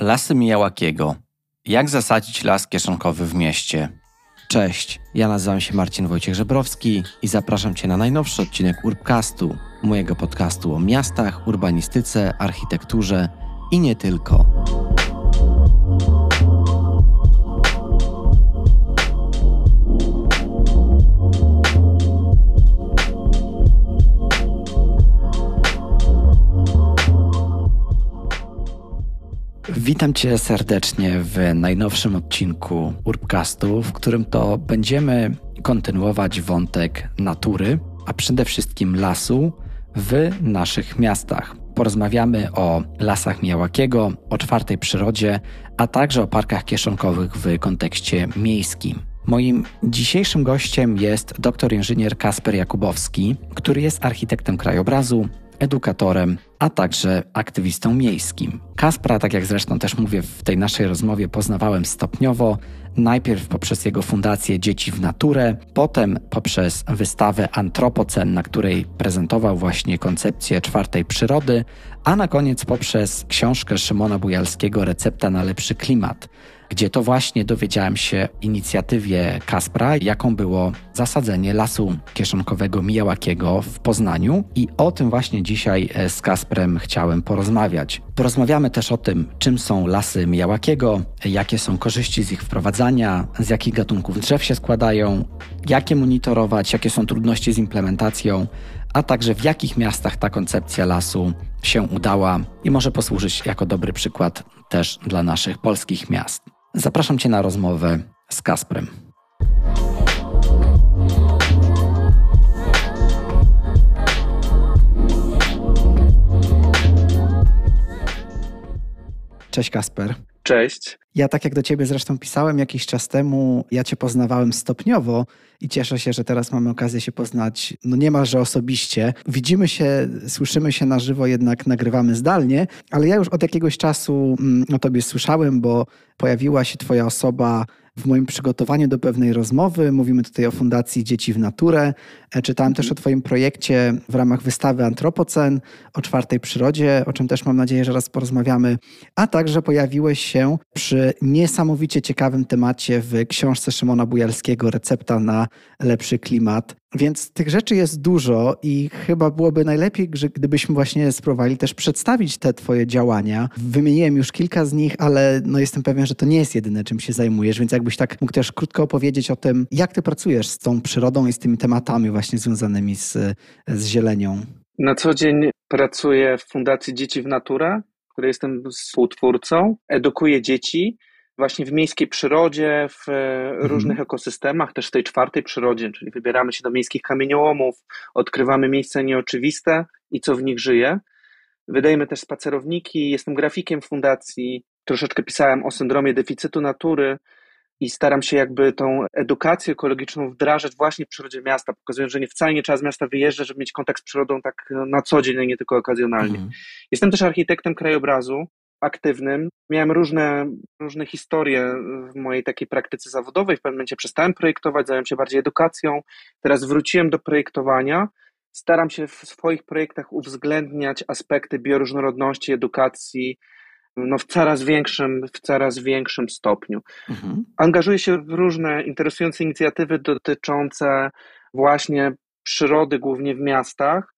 Lasy Mijałakiego. Jak zasadzić las kieszonkowy w mieście? Cześć, ja nazywam się Marcin Wojciech Żebrowski i zapraszam Cię na najnowszy odcinek Urbcastu, mojego podcastu o miastach, urbanistyce, architekturze i nie tylko. Witam Cię serdecznie w najnowszym odcinku Urbcastu, w którym to będziemy kontynuować wątek natury, a przede wszystkim lasu w naszych miastach. Porozmawiamy o lasach Miałakiego, o czwartej przyrodzie, a także o parkach kieszonkowych w kontekście miejskim. Moim dzisiejszym gościem jest doktor inżynier Kasper Jakubowski, który jest architektem krajobrazu, edukatorem, a także aktywistą miejskim. Kaspra, tak jak zresztą też mówię w tej naszej rozmowie, poznawałem stopniowo. Najpierw poprzez jego fundację Dzieci w Naturę, potem poprzez wystawę Antropocen, na której prezentował właśnie koncepcję czwartej przyrody, a na koniec poprzez książkę Szymona Bujalskiego Recepta na lepszy klimat gdzie to właśnie dowiedziałem się inicjatywie Kaspra, jaką było zasadzenie lasu kieszonkowego Mijałakiego w Poznaniu i o tym właśnie dzisiaj e, z Kasprem chciałem porozmawiać. Porozmawiamy też o tym, czym są lasy Mijałakiego, jakie są korzyści z ich wprowadzania, z jakich gatunków drzew się składają, jak je monitorować, jakie są trudności z implementacją, a także w jakich miastach ta koncepcja lasu się udała i może posłużyć jako dobry przykład też dla naszych polskich miast. Zapraszam Cię na rozmowę z Kasprem. Cześć Kasper. Cześć. Ja tak jak do ciebie zresztą pisałem jakiś czas temu, ja cię poznawałem stopniowo i cieszę się, że teraz mamy okazję się poznać no niemalże osobiście. Widzimy się, słyszymy się na żywo, jednak nagrywamy zdalnie, ale ja już od jakiegoś czasu mm, o tobie słyszałem, bo pojawiła się twoja osoba w moim przygotowaniu do pewnej rozmowy. Mówimy tutaj o Fundacji Dzieci w Naturę. E, czytałem też o Twoim projekcie w ramach wystawy Antropocen o czwartej przyrodzie, o czym też mam nadzieję, że raz porozmawiamy. A także pojawiłeś się przy niesamowicie ciekawym temacie w książce Szymona Bujalskiego Recepta na lepszy klimat. Więc tych rzeczy jest dużo i chyba byłoby najlepiej, gdybyśmy właśnie spróbowali też przedstawić te Twoje działania. Wymieniłem już kilka z nich, ale no jestem pewien, że to nie jest jedyne, czym się zajmujesz, więc jakbyś tak mógł też krótko opowiedzieć o tym, jak Ty pracujesz z tą przyrodą i z tymi tematami właśnie związanymi z, z zielenią. Na co dzień pracuję w Fundacji Dzieci w Naturę, której jestem współtwórcą. Edukuję dzieci właśnie w miejskiej przyrodzie, w mhm. różnych ekosystemach, też w tej czwartej przyrodzie, czyli wybieramy się do miejskich kamieniołomów, odkrywamy miejsca nieoczywiste i co w nich żyje. Wydajemy też spacerowniki, jestem grafikiem fundacji, troszeczkę pisałem o syndromie deficytu natury i staram się jakby tą edukację ekologiczną wdrażać właśnie w przyrodzie miasta, pokazując, że nie wcale nie trzeba z miasta wyjeżdżać, żeby mieć kontakt z przyrodą tak na co dzień, a nie tylko okazjonalnie. Mhm. Jestem też architektem krajobrazu, aktywnym. Miałem różne, różne historie w mojej takiej praktyce zawodowej. W pewnym momencie przestałem projektować, zająłem się bardziej edukacją. Teraz wróciłem do projektowania. Staram się w swoich projektach uwzględniać aspekty bioróżnorodności, edukacji, no w coraz większym, w coraz większym stopniu. Mhm. Angażuję się w różne interesujące inicjatywy dotyczące właśnie przyrody, głównie w miastach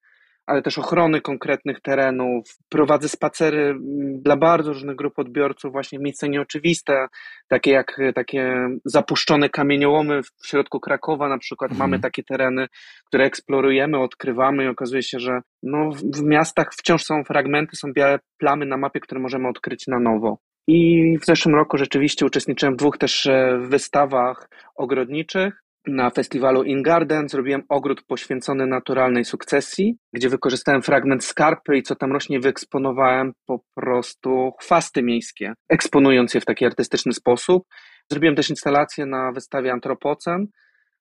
ale też ochrony konkretnych terenów. Prowadzę spacery dla bardzo różnych grup odbiorców, właśnie w miejsca nieoczywiste, takie jak takie zapuszczone kamieniołomy w środku Krakowa na przykład. Mhm. Mamy takie tereny, które eksplorujemy, odkrywamy i okazuje się, że no, w miastach wciąż są fragmenty, są białe plamy na mapie, które możemy odkryć na nowo. I w zeszłym roku rzeczywiście uczestniczyłem w dwóch też e, wystawach ogrodniczych na festiwalu In Garden zrobiłem ogród poświęcony naturalnej sukcesji, gdzie wykorzystałem fragment skarpy i co tam rośnie wyeksponowałem po prostu chwasty miejskie, eksponując je w taki artystyczny sposób. Zrobiłem też instalację na wystawie Antropocen.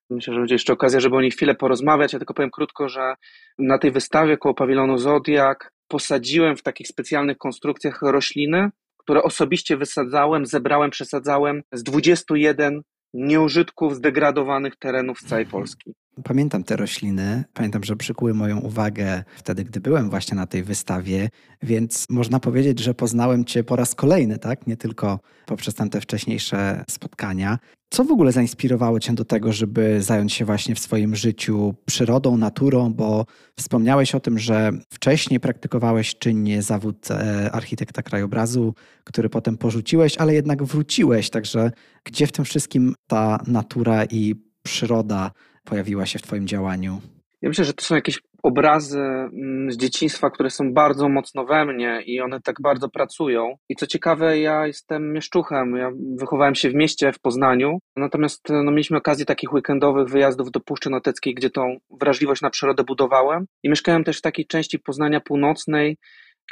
Myślę, że będzie jeszcze okazja, żeby o niej chwilę porozmawiać. Ja tylko powiem krótko, że na tej wystawie koło pawilonu Zodiak posadziłem w takich specjalnych konstrukcjach rośliny, które osobiście wysadzałem, zebrałem, przesadzałem z 21 nieużytków zdegradowanych terenów z całej Polski. Pamiętam te rośliny, pamiętam, że przykuły moją uwagę wtedy, gdy byłem właśnie na tej wystawie, więc można powiedzieć, że poznałem Cię po raz kolejny, tak? Nie tylko poprzez tamte wcześniejsze spotkania. Co w ogóle zainspirowało Cię do tego, żeby zająć się właśnie w swoim życiu przyrodą, naturą, bo wspomniałeś o tym, że wcześniej praktykowałeś czynnie zawód e, architekta krajobrazu, który potem porzuciłeś, ale jednak wróciłeś, także gdzie w tym wszystkim ta natura i przyroda pojawiła się w Twoim działaniu? Ja myślę, że to są jakieś obrazy mm, z dzieciństwa, które są bardzo mocno we mnie i one tak bardzo pracują. I co ciekawe, ja jestem mieszczuchem. Ja wychowałem się w mieście w Poznaniu, natomiast no, mieliśmy okazję takich weekendowych wyjazdów do Puszczy Noteckiej, gdzie tą wrażliwość na przyrodę budowałem. I mieszkałem też w takiej części Poznania Północnej,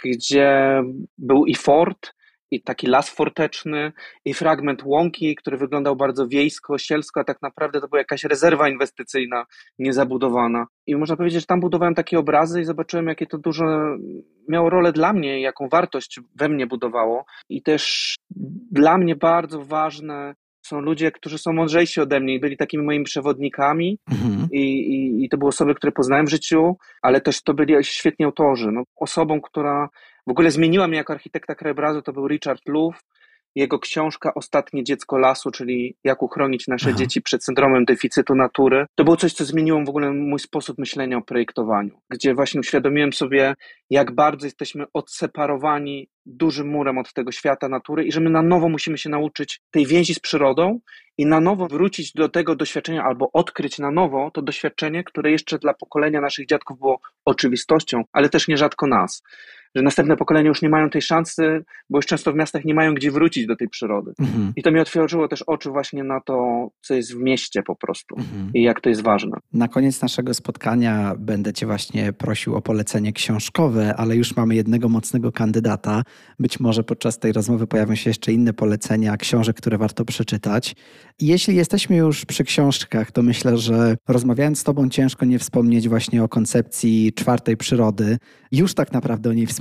gdzie był i fort, i taki las forteczny, i fragment łąki, który wyglądał bardzo wiejsko, sielsko, a tak naprawdę to była jakaś rezerwa inwestycyjna niezabudowana. I można powiedzieć, że tam budowałem takie obrazy i zobaczyłem, jakie to dużo miało rolę dla mnie, jaką wartość we mnie budowało. I też dla mnie bardzo ważne są ludzie, którzy są mądrzejsi ode mnie i byli takimi moimi przewodnikami mhm. I, i, i to były osoby, które poznałem w życiu, ale też to byli świetni autorzy. No, osobą, która w ogóle zmieniła mnie jako architekta krajobrazu, to był Richard Louv, jego książka Ostatnie dziecko lasu, czyli jak uchronić nasze Aha. dzieci przed syndromem deficytu natury. To było coś, co zmieniło w ogóle mój sposób myślenia o projektowaniu, gdzie właśnie uświadomiłem sobie, jak bardzo jesteśmy odseparowani dużym murem od tego świata natury i że my na nowo musimy się nauczyć tej więzi z przyrodą i na nowo wrócić do tego doświadczenia albo odkryć na nowo to doświadczenie, które jeszcze dla pokolenia naszych dziadków było oczywistością, ale też nierzadko nas że następne pokolenia już nie mają tej szansy, bo już często w miastach nie mają gdzie wrócić do tej przyrody. Mhm. I to mi otworzyło też oczy właśnie na to, co jest w mieście po prostu mhm. i jak to jest ważne. Na koniec naszego spotkania będę Cię właśnie prosił o polecenie książkowe, ale już mamy jednego mocnego kandydata. Być może podczas tej rozmowy pojawią się jeszcze inne polecenia książek, które warto przeczytać. Jeśli jesteśmy już przy książkach, to myślę, że rozmawiając z Tobą ciężko nie wspomnieć właśnie o koncepcji czwartej przyrody. Już tak naprawdę o niej wspomnieliśmy.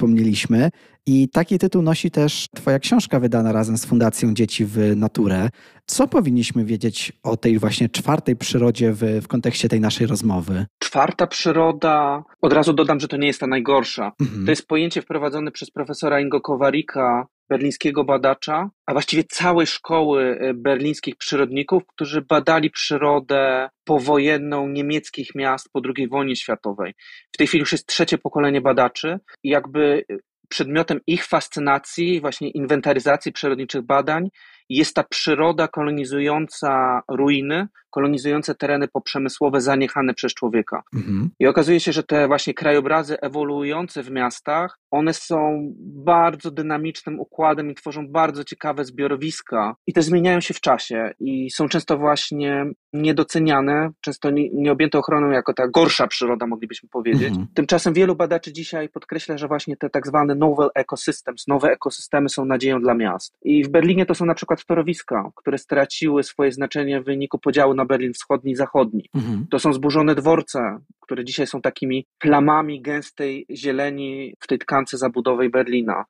I taki tytuł nosi też Twoja książka wydana razem z Fundacją Dzieci w Naturę. Co powinniśmy wiedzieć o tej właśnie czwartej przyrodzie w, w kontekście tej naszej rozmowy? Czwarta przyroda, od razu dodam, że to nie jest ta najgorsza. Mhm. To jest pojęcie wprowadzone przez profesora Ingo Kowarika, berlińskiego badacza, a właściwie całej szkoły e, berlińskich przyrodników, którzy badali przyrodę powojenną niemieckich miast po II wojnie światowej. W tej chwili już jest trzecie pokolenie badaczy i jakby przedmiotem ich fascynacji, właśnie inwentaryzacji przyrodniczych badań jest ta przyroda kolonizująca ruiny, kolonizujące tereny poprzemysłowe zaniechane przez człowieka. Mhm. I okazuje się, że te właśnie krajobrazy ewoluujące w miastach, one są bardzo dynamicznym układem i tworzą bardzo ciekawe zbiorowiska i te zmieniają się w czasie i są często właśnie niedoceniane, często nie, nie objęte ochroną jako ta gorsza przyroda, moglibyśmy powiedzieć. Mhm. Tymczasem wielu badaczy dzisiaj podkreśla, że właśnie te tak zwane novel ecosystems, nowe ekosystemy są nadzieją dla miast. I w Berlinie to są na przykład torowiska, które straciły swoje znaczenie w wyniku podziału na Berlin wschodni i zachodni. Mhm. To są zburzone dworce, które dzisiaj są takimi plamami gęstej zieleni w tej tkance zabudowej Berlina.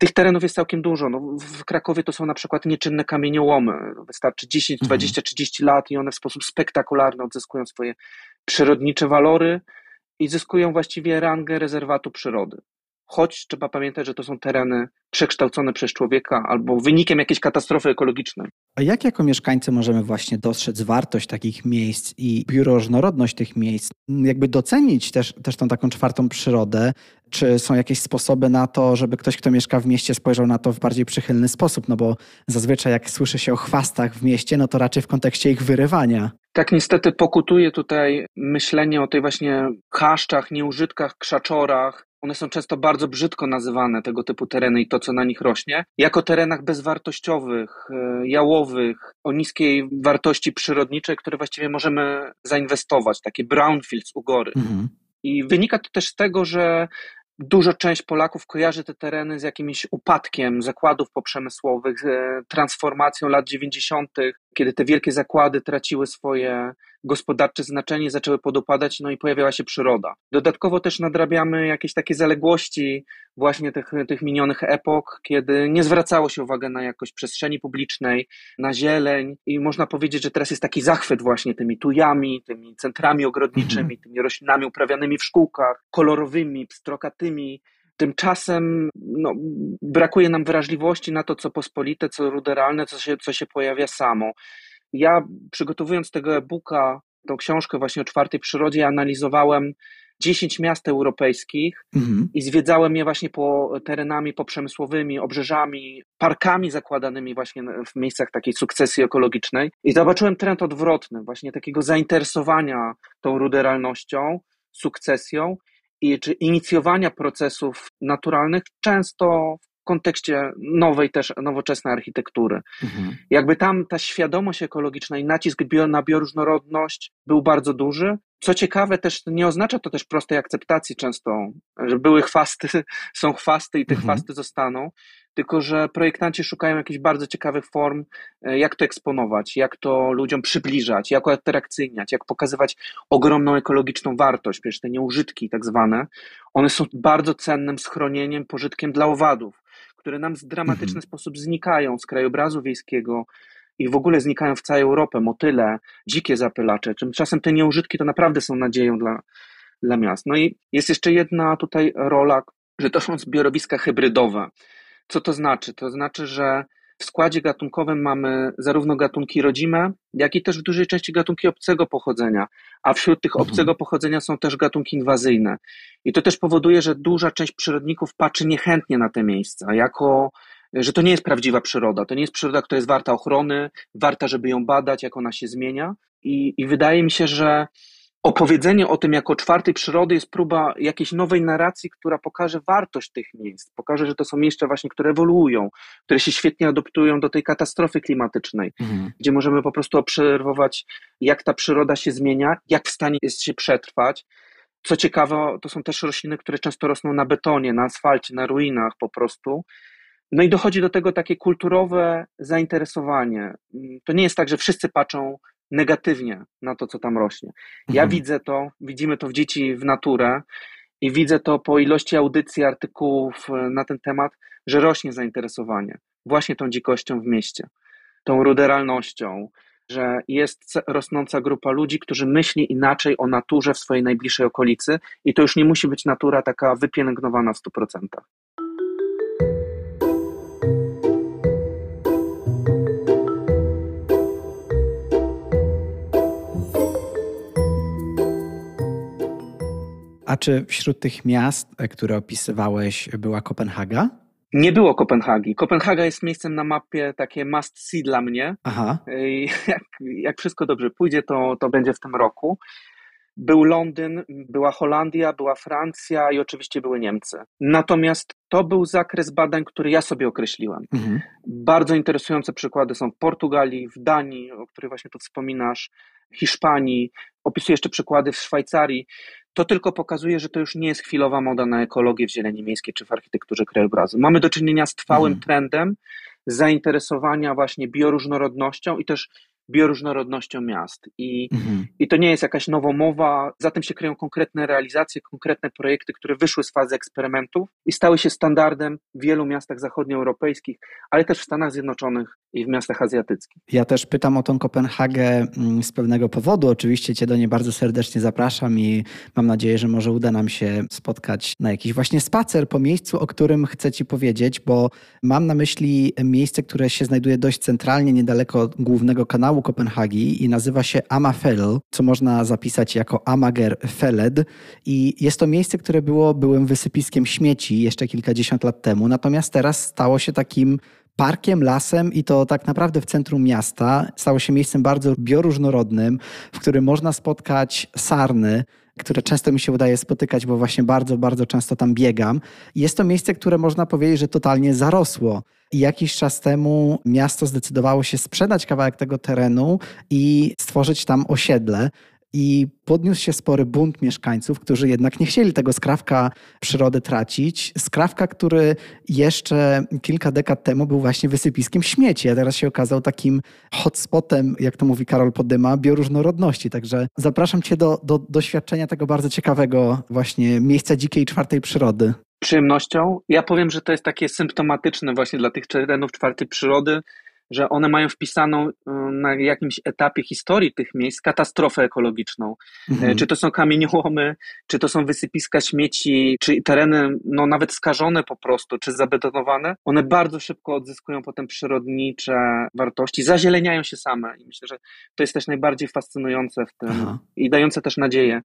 Tych terenów jest całkiem dużo. No, w Krakowie to są na przykład nieczynne kamieniołomy. Wystarczy 10, mhm. 20, 30 lat i one w sposób spektakularny odzyskują swoje przyrodnicze walory i zyskują właściwie rangę rezerwatu przyrody choć trzeba pamiętać, że to są tereny przekształcone przez człowieka albo wynikiem jakiejś katastrofy ekologicznej. A jak jako mieszkańcy możemy właśnie dostrzec wartość takich miejsc i bioróżnorodność tych miejsc, jakby docenić też, też tą taką czwartą przyrodę? Czy są jakieś sposoby na to, żeby ktoś, kto mieszka w mieście, spojrzał na to w bardziej przychylny sposób? No bo zazwyczaj jak słyszy się o chwastach w mieście, no to raczej w kontekście ich wyrywania. Tak niestety pokutuje tutaj myślenie o tej właśnie kaszczach, nieużytkach, krzaczorach, one są często bardzo brzydko nazywane, tego typu tereny i to, co na nich rośnie, jako terenach bezwartościowych, e, jałowych, o niskiej wartości przyrodniczej, które właściwie możemy zainwestować, takie brownfields u góry. Mhm. I wynika to też z tego, że Duża część Polaków kojarzy te tereny z jakimś upadkiem zakładów poprzemysłowych, transformacją lat 90., kiedy te wielkie zakłady traciły swoje gospodarcze znaczenie, zaczęły podupadać, no i pojawiała się przyroda. Dodatkowo też nadrabiamy jakieś takie zaległości właśnie tych, tych minionych epok, kiedy nie zwracało się uwagi na jakość przestrzeni publicznej, na zieleń i można powiedzieć, że teraz jest taki zachwyt właśnie tymi tujami, tymi centrami ogrodniczymi, mhm. tymi roślinami uprawianymi w szkółkach, kolorowymi, pstrokatymi, Tymczasem no, brakuje nam wrażliwości na to, co pospolite, co ruderalne, co się, co się pojawia samo. Ja przygotowując tego e-booka, tą książkę właśnie o czwartej przyrodzie, analizowałem 10 miast europejskich mhm. i zwiedzałem je właśnie po terenami poprzemysłowymi, obrzeżami, parkami zakładanymi właśnie w miejscach takiej sukcesji ekologicznej i zobaczyłem trend odwrotny, właśnie takiego zainteresowania tą ruderalnością, sukcesją i czy inicjowania procesów naturalnych często w kontekście nowej też nowoczesnej architektury. Mhm. Jakby tam ta świadomość ekologiczna i nacisk bio, na bioróżnorodność był bardzo duży. Co ciekawe, też nie oznacza to też prostej akceptacji często, że były chwasty, są chwasty i te mhm. chwasty zostaną, tylko że projektanci szukają jakichś bardzo ciekawych form, e, jak to eksponować, jak to ludziom przybliżać, jak atrakcyjniać, jak pokazywać ogromną ekologiczną wartość, przecież te nieużytki tak zwane, one są bardzo cennym schronieniem, pożytkiem dla owadów, które nam w dramatyczny mhm. sposób znikają z krajobrazu wiejskiego, i w ogóle znikają w całej Europie, motyle, dzikie zapylacze. Tymczasem te nieużytki to naprawdę są nadzieją dla, dla miast. No i jest jeszcze jedna tutaj rola, że to są zbiorowiska hybrydowe. Co to znaczy? To znaczy, że w składzie gatunkowym mamy zarówno gatunki rodzime, jak i też w dużej części gatunki obcego pochodzenia, a wśród tych mhm. obcego pochodzenia są też gatunki inwazyjne. I to też powoduje, że duża część przyrodników patrzy niechętnie na te miejsca, jako że to nie jest prawdziwa przyroda. To nie jest przyroda, która jest warta ochrony, warta, żeby ją badać, jak ona się zmienia. I, i wydaje mi się, że opowiedzenie o tym jako czwartej przyrody jest próba jakiejś nowej narracji, która pokaże wartość tych miejsc, pokaże, że to są miejsca właśnie, które ewoluują, które się świetnie adoptują do tej katastrofy klimatycznej, mhm. gdzie możemy po prostu obserwować, jak ta przyroda się zmienia, jak w stanie jest się przetrwać. Co ciekawe, to są też rośliny, które często rosną na betonie, na asfalcie, na ruinach po prostu. No i dochodzi do tego takie kulturowe zainteresowanie. To nie jest tak, że wszyscy patrzą negatywnie na to, co tam rośnie. Ja mhm. widzę to, widzimy to w dzieci w naturę i widzę to po ilości audycji, artykułów e, na ten temat, że rośnie zainteresowanie właśnie tą dzikością w mieście, tą ruderalnością, że jest rosnąca grupa ludzi, którzy myśli inaczej o naturze w swojej najbliższej okolicy i to już nie musi być natura taka wypielęgnowana w 100%. A czy wśród tych miast, e, które opisywałeś, była Kopenhaga? Nie było Kopenhagi. Kopenhaga jest miejscem na mapie takie must see dla mnie. Aha. I jak, jak wszystko dobrze pójdzie, to, to będzie w tym roku. Był Londyn, była Holandia, była Francja i oczywiście były Niemcy. Natomiast to był zakres badań, który ja sobie określiłem. Mhm. Bardzo interesujące przykłady są w Portugalii, w Danii, o której właśnie tu wspominasz, Hiszpanii. Opisuję jeszcze przykłady w Szwajcarii to tylko pokazuje, że to już nie jest chwilowa moda na ekologię w zieleni miejskiej czy w architekturze krajobrazu. Mamy do czynienia z trwałym mhm. trendem zainteresowania właśnie bioróżnorodnością i też bioróżnorodnością miast. I, mhm. I to nie jest jakaś nowomowa, za tym się kryją konkretne realizacje, konkretne projekty, które wyszły z fazy eksperymentów i stały się standardem w wielu miastach zachodnioeuropejskich, ale też w Stanach Zjednoczonych i w miastach azjatyckich. Ja też pytam o tą Kopenhagę mm, z pewnego powodu. Oczywiście Cię do niej bardzo serdecznie zapraszam i mam nadzieję, że może uda nam się spotkać na jakiś właśnie spacer po miejscu, o którym chcę Ci powiedzieć, bo mam na myśli miejsce, które się znajduje dość centralnie, niedaleko głównego kanału Kopenhagi i nazywa się Amafel, co można zapisać jako Amager Feled. I jest to miejsce, które było byłym wysypiskiem śmieci jeszcze kilkadziesiąt lat temu, natomiast teraz stało się takim parkiem, lasem i to tak naprawdę w centrum miasta. Stało się miejscem bardzo bioróżnorodnym, w którym można spotkać sarny, które często mi się udaje spotykać, bo właśnie bardzo, bardzo często tam biegam. Jest to miejsce, które można powiedzieć, że totalnie zarosło. I jakiś czas temu miasto zdecydowało się sprzedać kawałek tego terenu i stworzyć tam osiedle. I podniósł się spory bunt mieszkańców, którzy jednak nie chcieli tego skrawka przyrody tracić. Skrawka, który jeszcze kilka dekad temu był właśnie wysypiskiem śmieci, a teraz się okazał takim hotspotem, jak to mówi Karol Podyma, bioróżnorodności. Także zapraszam Cię do, do doświadczenia tego bardzo ciekawego właśnie miejsca dzikiej czwartej przyrody przyjemnością. Ja powiem, że to jest takie symptomatyczne właśnie dla tych terenów czwartej przyrody, że one mają wpisaną y, na jakimś etapie historii tych miejsc katastrofę ekologiczną. Mhm. E, czy to są kamieniołomy, czy to są wysypiska śmieci, czy tereny no, nawet skażone po prostu, czy zabetonowane. One bardzo szybko odzyskują potem przyrodnicze wartości, zazieleniają się same i myślę, że to jest też najbardziej fascynujące w tym Aha. i dające też nadzieję,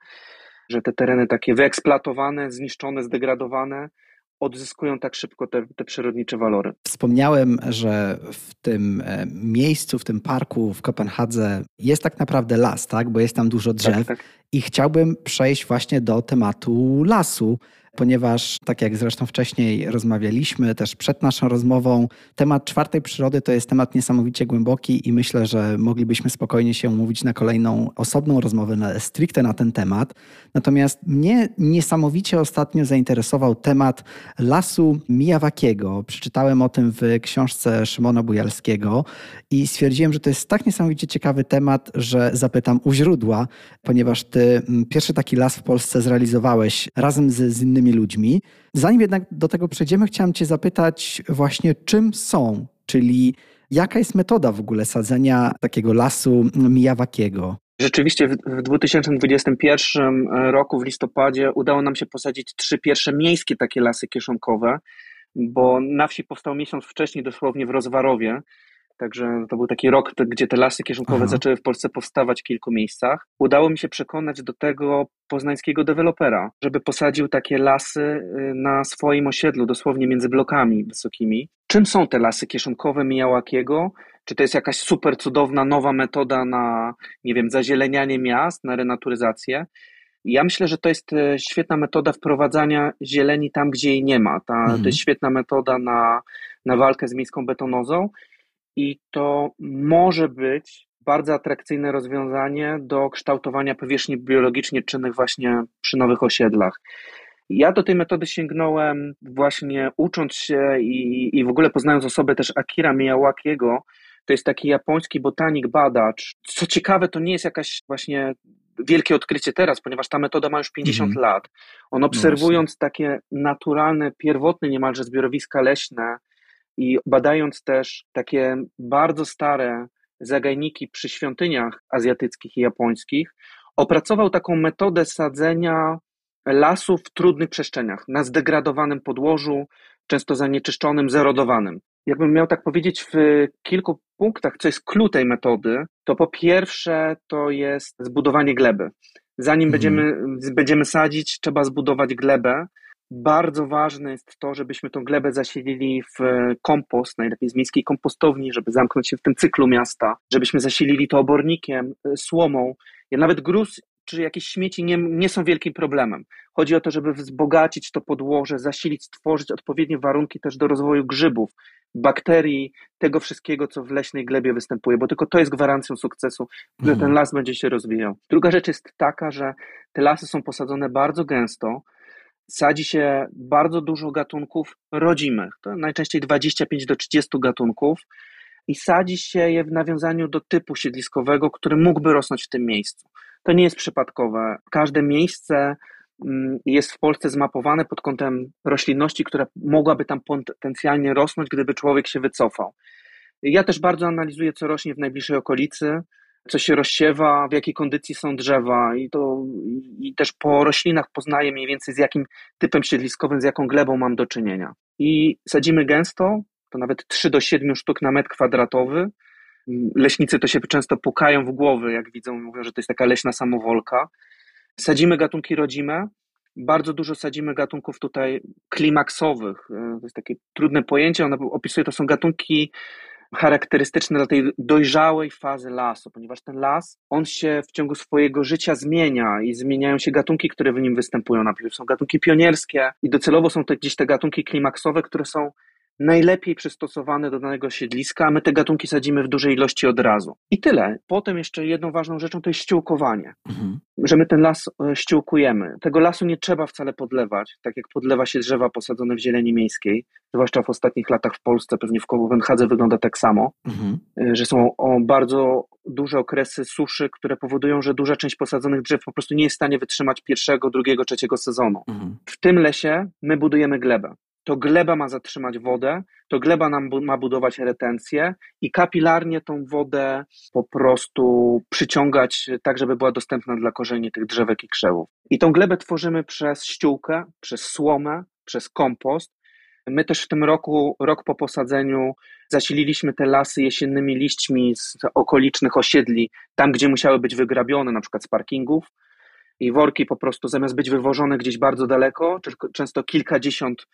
że te tereny takie wyeksploatowane, zniszczone, zdegradowane, odzyskują tak szybko te, te przyrodnicze walory. Wspomniałem, że w tym e, miejscu, w tym parku w Kopenhadze jest tak naprawdę las, tak? Bo jest tam dużo drzew. Tak, tak. I chciałbym przejść właśnie do tematu lasu ponieważ, tak jak zresztą wcześniej rozmawialiśmy, też przed naszą rozmową, temat czwartej przyrody to jest temat niesamowicie głęboki i myślę, że moglibyśmy spokojnie się umówić na kolejną osobną rozmowę na, stricte na ten temat. Natomiast mnie niesamowicie ostatnio zainteresował temat lasu Mijawakiego. Przeczytałem o tym w książce Szymona Bujalskiego i stwierdziłem, że to jest tak niesamowicie ciekawy temat, że zapytam u źródła, ponieważ ty mm, pierwszy taki las w Polsce zrealizowałeś razem z, z innymi innymi ludźmi. Zanim jednak do tego przejdziemy, chciałem Cię zapytać właśnie, czym są, czyli jaka jest metoda w ogóle sadzenia takiego lasu mijawakiego? Rzeczywiście w 2021 roku w listopadzie udało nam się posadzić trzy pierwsze miejskie takie lasy kieszonkowe, bo na wsi powstał miesiąc wcześniej, dosłownie w Rozwarowie, Także to był taki rok, gdzie te lasy kieszonkowe Aha. zaczęły w Polsce powstawać w kilku miejscach. Udało mi się przekonać do tego poznańskiego dewelopera, żeby posadził takie lasy y, na swoim osiedlu, dosłownie między blokami wysokimi. Czym są te lasy kieszonkowe Mijałakiego? Czy to jest jakaś super cudowna nowa metoda na, nie wiem, zazielenianie miast, na renaturyzację? Ja myślę, że to jest y, świetna metoda wprowadzania zieleni tam, gdzie jej nie ma. Ta, mhm. To jest świetna metoda na, na walkę z miejską betonozą i to może być bardzo atrakcyjne rozwiązanie do kształtowania powierzchni biologicznie czynnych właśnie przy nowych osiedlach. Ja do tej metody sięgnąłem właśnie ucząc się i, i w ogóle poznając osobę też Akira Miyawakiego, to jest taki japoński botanik, badacz. Co ciekawe, to nie jest jakaś właśnie wielkie odkrycie teraz, ponieważ ta metoda ma już 50 mm. lat. On no obserwując no takie naturalne, pierwotne niemalże zbiorowiska leśne, i badając też takie bardzo stare zagajniki przy świątyniach azjatyckich i japońskich, opracował taką metodę sadzenia lasów w trudnych przestrzeniach, na zdegradowanym podłożu, często zanieczyszczonym, zerodowanym. Jakbym miał tak powiedzieć w kilku punktach, co jest klucz tej metody, to po pierwsze to jest zbudowanie gleby. Zanim mhm. będziemy, będziemy sadzić, trzeba zbudować glebę, bardzo ważne jest to, żebyśmy tą glebę zasilili w kompost, najlepiej z miejskiej kompostowni, żeby zamknąć się w tym cyklu miasta, żebyśmy zasilili to obornikiem, e, słomą. Ja nawet gruz czy jakieś śmieci nie, nie są wielkim problemem. Chodzi o to, żeby wzbogacić to podłoże, zasilić, stworzyć odpowiednie warunki też do rozwoju grzybów, bakterii, tego wszystkiego, co w leśnej glebie występuje, bo tylko to jest gwarancją sukcesu, że ten mhm. las będzie się rozwijał. Druga rzecz jest taka, że te lasy są posadzone bardzo gęsto, sadzi się bardzo dużo gatunków rodzimych, to najczęściej 25 do 30 gatunków i sadzi się je w nawiązaniu do typu siedliskowego, który mógłby rosnąć w tym miejscu. To nie jest przypadkowe. Każde miejsce mm, jest w Polsce zmapowane pod kątem roślinności, która mogłaby tam potencjalnie rosnąć, gdyby człowiek się wycofał. Ja też bardzo analizuję, co rośnie w najbliższej okolicy co się rozsiewa, w jakiej kondycji są drzewa i to i też po roślinach poznaję mniej więcej z jakim typem siedliskowym, z jaką glebą mam do czynienia. I sadzimy gęsto, to nawet 3 do 7 sztuk na metr kwadratowy. Leśnicy to się często pukają w głowy, jak widzą, mówią, że to jest taka leśna samowolka. Sadzimy gatunki rodzime, bardzo dużo sadzimy gatunków tutaj klimaksowych. To jest takie trudne pojęcie, ono opisuje, to są gatunki charakterystyczne dla tej dojrzałej fazy lasu, ponieważ ten las, on się w ciągu swojego życia zmienia i zmieniają się gatunki, które w nim występują. Najpierw są gatunki pionierskie i docelowo są to gdzieś te gatunki klimaksowe, które są najlepiej przystosowane do danego siedliska, a my te gatunki sadzimy w dużej ilości od razu. I tyle. Potem jeszcze jedną ważną rzeczą to jest ściółkowanie. Mhm. Że my ten las e, ściółkujemy. Tego lasu nie trzeba wcale podlewać, tak jak podlewa się drzewa posadzone w zieleni miejskiej, zwłaszcza w ostatnich latach w Polsce, pewnie w Kopenhadze wygląda tak samo, mhm. E, że są bardzo duże okresy suszy, które powodują, że duża część posadzonych drzew po prostu nie jest w stanie wytrzymać pierwszego, drugiego, trzeciego sezonu. Mhm. W tym lesie my budujemy glebę to gleba ma zatrzymać wodę, to gleba nam ma budować retencję i kapilarnie tą wodę po prostu przyciągać tak, żeby była dostępna dla korzeni tych drzewek i krzewów. I tą glebę tworzymy przez ściółkę, przez słomę, przez kompost. My też w tym roku, rok po posadzeniu, zasililiśmy te lasy jesiennymi liśćmi z okolicznych osiedli, tam gdzie musiały być wygrabione, na przykład z parkingów i worki po prostu zamiast być wywożone gdzieś bardzo daleko, często kilkadziesiąt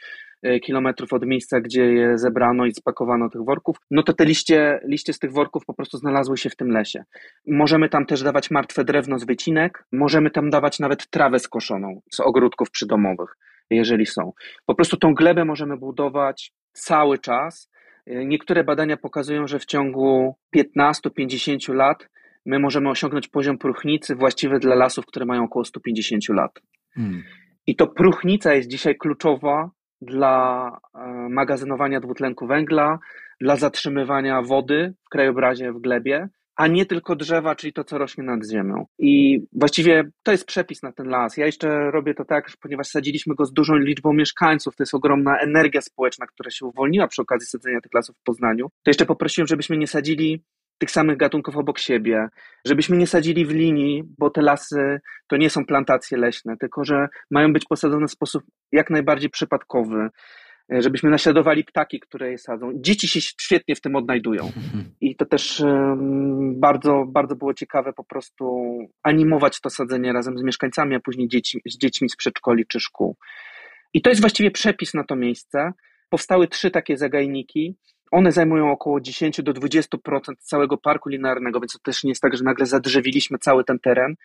kilometrów od miejsca, gdzie je zebrano i spakowano tych worków, no to te liście, liście z tych worków po prostu znalazły się w tym lesie. Możemy tam też dawać martwe drewno z wycinek, możemy tam dawać nawet trawę skoszoną z ogródków przydomowych, jeżeli są. Po prostu tą glebę możemy budować cały czas. E, niektóre badania pokazują, że w ciągu 15-50 lat my możemy osiągnąć poziom próchnicy właściwy dla lasów, które mają około 150 lat. Hmm. I to próchnica jest dzisiaj kluczowa dla e, magazynowania dwutlenku węgla, dla zatrzymywania wody w krajobrazie, w glebie, a nie tylko drzewa, czyli to, co rośnie nad ziemią. I właściwie to jest przepis na ten las. Ja jeszcze robię to tak, ponieważ sadziliśmy go z dużą liczbą mieszkańców, to jest ogromna energia społeczna, która się uwolniła przy okazji sadzenia tych lasów w Poznaniu. To jeszcze poprosiłem, żebyśmy nie sadzili tych samych gatunków obok siebie, żebyśmy nie sadzili w linii, bo te lasy to nie są plantacje leśne, tylko że mają być posadzone w sposób jak najbardziej przypadkowy, e, żebyśmy naśladowali ptaki, które je sadzą. Dzieci się świetnie w tym odnajdują i to też bardzo, bardzo było ciekawe po prostu animować to sadzenie razem z mieszkańcami, a później dzieci, z dziećmi z przedszkoli czy szkół. I to jest właściwie przepis na to miejsce. Powstały trzy takie zagajniki. One zajmują około 10 do 20% całego parku linearnego, więc to też nie jest tak, że nagle zadrzewiliśmy cały ten teren.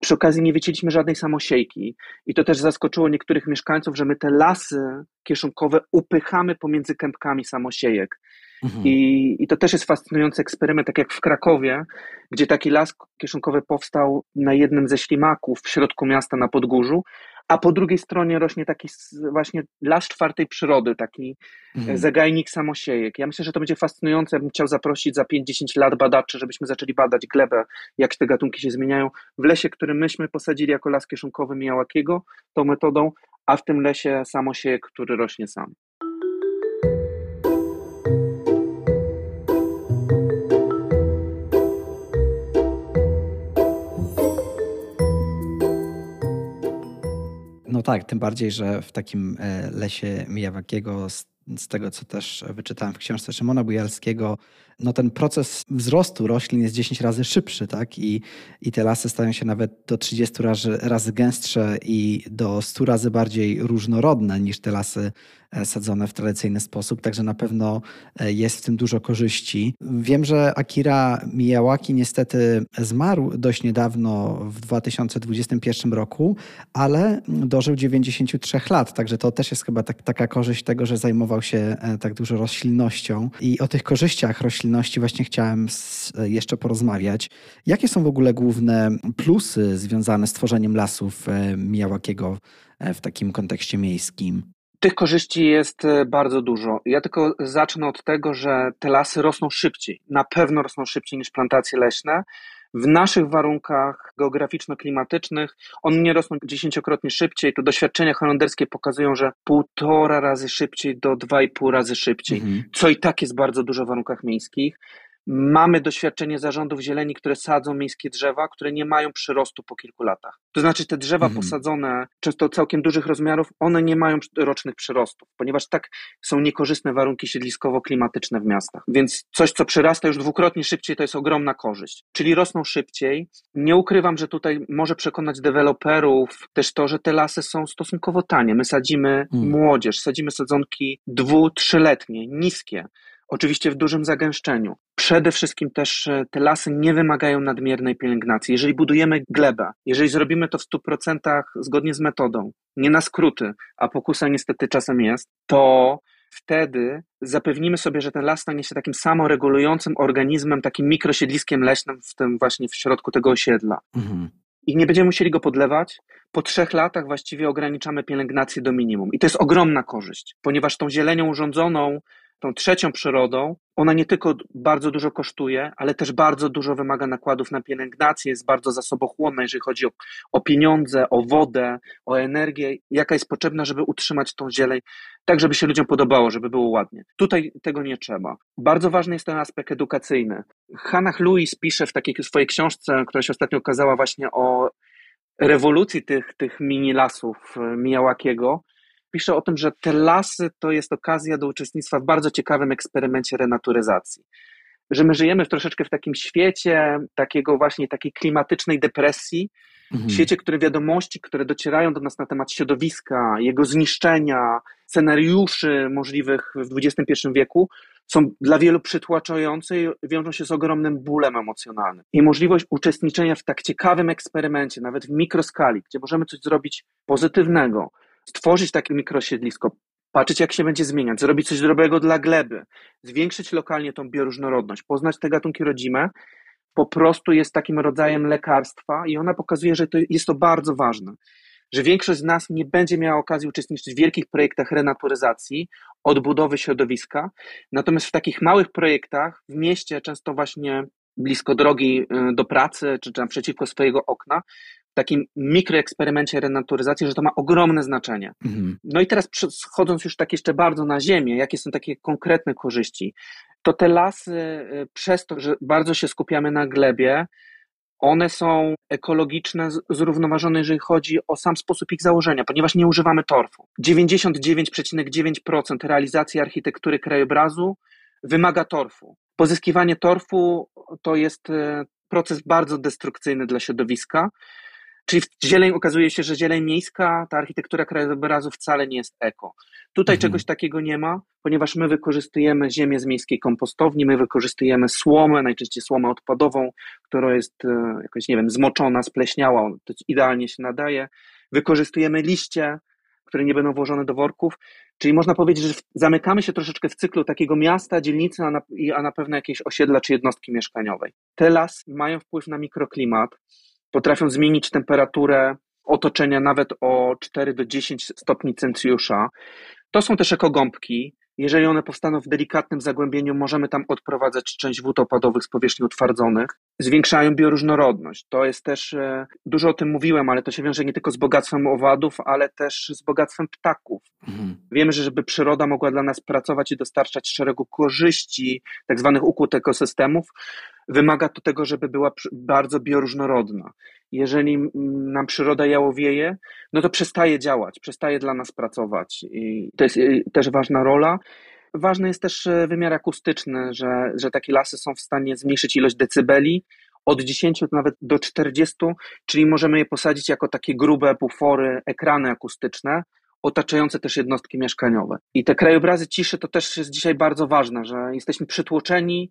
Przy okazji nie wycięliśmy żadnej samosiejki i to też zaskoczyło niektórych mieszkańców, że my te lasy kieszonkowe upychamy pomiędzy kępkami samosiejek. Mhm. I, I to też jest fascynujący eksperyment, tak jak w Krakowie, gdzie taki las kieszonkowy powstał na jednym ze ślimaków w środku miasta na Podgórzu, a po drugiej stronie rośnie taki właśnie las czwartej przyrody, taki mhm. zagajnik samosiejek. Ja myślę, że to będzie fascynujące. Ja bym chciał zaprosić za 5-10 lat badaczy, żebyśmy zaczęli badać glebę, jak te gatunki się zmieniają. W lesie, który myśmy posadzili jako las kieszonkowy Mijałakiego, tą metodą, a w tym lesie samosiejek, który rośnie sam. No tak, tym bardziej, że w takim e, lesie Mijawakiego, z, z tego co też wyczytałem w książce Szymona Bujalskiego, no ten proces wzrostu roślin jest 10 razy szybszy, tak? I, i te lasy stają się nawet do 30 razy, razy gęstsze i do 100 razy bardziej różnorodne niż te lasy e, sadzone w tradycyjny sposób, także na pewno e, jest w tym dużo korzyści. Wiem, że Akira Miyawaki niestety zmarł dość niedawno, w 2021 roku, ale dożył 93 lat, także to też jest chyba tak, taka korzyść tego, że zajmował się e, tak dużo roślinnością. I o tych korzyściach roślinności roślinności właśnie chciałem jeszcze porozmawiać. Jakie są w ogóle główne plusy związane z tworzeniem lasów e, Mijałakiego e, w takim kontekście miejskim? Tych korzyści jest e, bardzo dużo. Ja tylko zacznę od tego, że te lasy rosną szybciej. Na pewno rosną szybciej niż plantacje leśne. W naszych warunkach geograficzno-klimatycznych one nie rosną dziesięciokrotnie szybciej. To doświadczenia holenderskie pokazują, że półtora razy szybciej do dwa i pół razy szybciej, mhm. co i tak jest bardzo dużo w warunkach miejskich. Mamy doświadczenie zarządów zieleni, które sadzą miejskie drzewa, które nie mają przyrostu po kilku latach. To znaczy te drzewa mhm. posadzone, często całkiem dużych rozmiarów, one nie mają rocznych przyrostów, ponieważ tak są niekorzystne warunki siedliskowo-klimatyczne w miastach. Więc coś, co przyrasta już dwukrotnie szybciej, to jest ogromna korzyść. Czyli rosną szybciej. Nie ukrywam, że tutaj może przekonać deweloperów też to, że te lasy są stosunkowo tanie. My sadzimy mhm. młodzież, sadzimy sadzonki dwu, trzyletnie, niskie oczywiście w dużym zagęszczeniu. Przede wszystkim też e, te lasy nie wymagają nadmiernej pielęgnacji. Jeżeli budujemy glebę, jeżeli zrobimy to w 100% zgodnie z metodą, nie na skróty, a pokusa niestety czasem jest, to wtedy zapewnimy sobie, że ten las stanie się takim samoregulującym organizmem, takim mikrosiedliskiem leśnym w tym właśnie w środku tego osiedla. Mhm. I nie będziemy musieli go podlewać. Po trzech latach właściwie ograniczamy pielęgnację do minimum. I to jest ogromna korzyść, ponieważ tą zielenią urządzoną tą trzecią przyrodą, ona nie tylko bardzo dużo kosztuje, ale też bardzo dużo wymaga nakładów na pielęgnację, jest bardzo zasobochłonna, jeżeli chodzi o, o pieniądze, o wodę, o energię, jaka jest potrzebna, żeby utrzymać tą zieleń, tak żeby się ludziom podobało, żeby było ładnie. Tutaj tego nie trzeba. Bardzo ważny jest ten aspekt edukacyjny. Hannah Lewis pisze w takiej swojej książce, która się ostatnio okazała właśnie o rewolucji tych, tych mini lasów e, Miyawakiego, pisze o tym, że te lasy to jest okazja do uczestnictwa w bardzo ciekawym eksperymencie renaturyzacji. Że my żyjemy troszeczkę w takim świecie takiego właśnie takiej klimatycznej depresji, mhm. świecie, które wiadomości, które docierają do nas na temat środowiska, jego zniszczenia, scenariuszy możliwych w XXI wieku, są dla wielu przytłaczające i wiążą się z ogromnym bólem emocjonalnym. I możliwość uczestniczenia w tak ciekawym eksperymencie, nawet w mikroskali, gdzie możemy coś zrobić pozytywnego, stworzyć takie mikrosiedlisko, patrzeć jak się będzie zmieniać, zrobić coś dobrego dla gleby, zwiększyć lokalnie tą bioróżnorodność, poznać te gatunki rodzime, po prostu jest takim rodzajem lekarstwa i ona pokazuje, że to jest to bardzo ważne, że większość z nas nie będzie miała okazji uczestniczyć w wielkich projektach renaturyzacji, odbudowy środowiska, natomiast w takich małych projektach w mieście, często właśnie blisko drogi y, do pracy, czy naprzeciwko swojego okna, takim mikroeksperymencie renaturyzacji, że to ma ogromne znaczenie. Mhm. No i teraz schodząc już tak jeszcze bardzo na ziemię, jakie są takie konkretne korzyści, to te lasy y, przez to, że bardzo się skupiamy na glebie, one są ekologiczne, zrównoważone, jeżeli chodzi o sam sposób ich założenia, ponieważ nie używamy torfu. 99,9% realizacji architektury krajobrazu wymaga torfu. Pozyskiwanie torfu to jest y, proces bardzo destrukcyjny dla środowiska, Czyli zieleń okazuje się, że zieleń miejska, ta architektura krajobrazu wcale nie jest eko. Tutaj mhm. czegoś takiego nie ma, ponieważ my wykorzystujemy ziemię z miejskiej kompostowni, my wykorzystujemy słomę, najczęściej słomę odpadową, która jest e, jakoś, nie wiem, zmoczona, spleśniała, to idealnie się nadaje. Wykorzystujemy liście, które nie będą włożone do worków, czyli można powiedzieć, że zamykamy się troszeczkę w cyklu takiego miasta, dzielnicy, a na, a na pewno jakieś osiedla czy jednostki mieszkaniowej. Te lasy mają wpływ na mikroklimat, potrafią zmienić temperaturę otoczenia nawet o 4 do 10 stopni Celsjusza. To są też ekogąbki. Jeżeli one powstaną w delikatnym zagłębieniu, możemy tam odprowadzać część wód opadowych z powierzchni utwardzonych. Zwiększają bioróżnorodność. To jest też, e, dużo o tym mówiłem, ale to się wiąże nie tylko z bogactwem owadów, ale też z bogactwem ptaków. Mhm. Wiemy, że żeby przyroda mogła dla nas pracować i dostarczać szeregu korzyści, tak zwanych układ ekosystemów, wymaga to tego, żeby była bardzo bioróżnorodna. Jeżeli nam przyroda jałowieje, no to przestaje działać, przestaje dla nas pracować i to jest y, też ważna rola. Ważny jest też e, wymiar akustyczny, że, że takie lasy są w stanie zmniejszyć ilość decybeli od 10 nawet do 40, czyli możemy je posadzić jako takie grube bufory, ekrany akustyczne, otaczające też jednostki mieszkaniowe. I te krajobrazy ciszy to też jest dzisiaj bardzo ważne, że jesteśmy przytłoczeni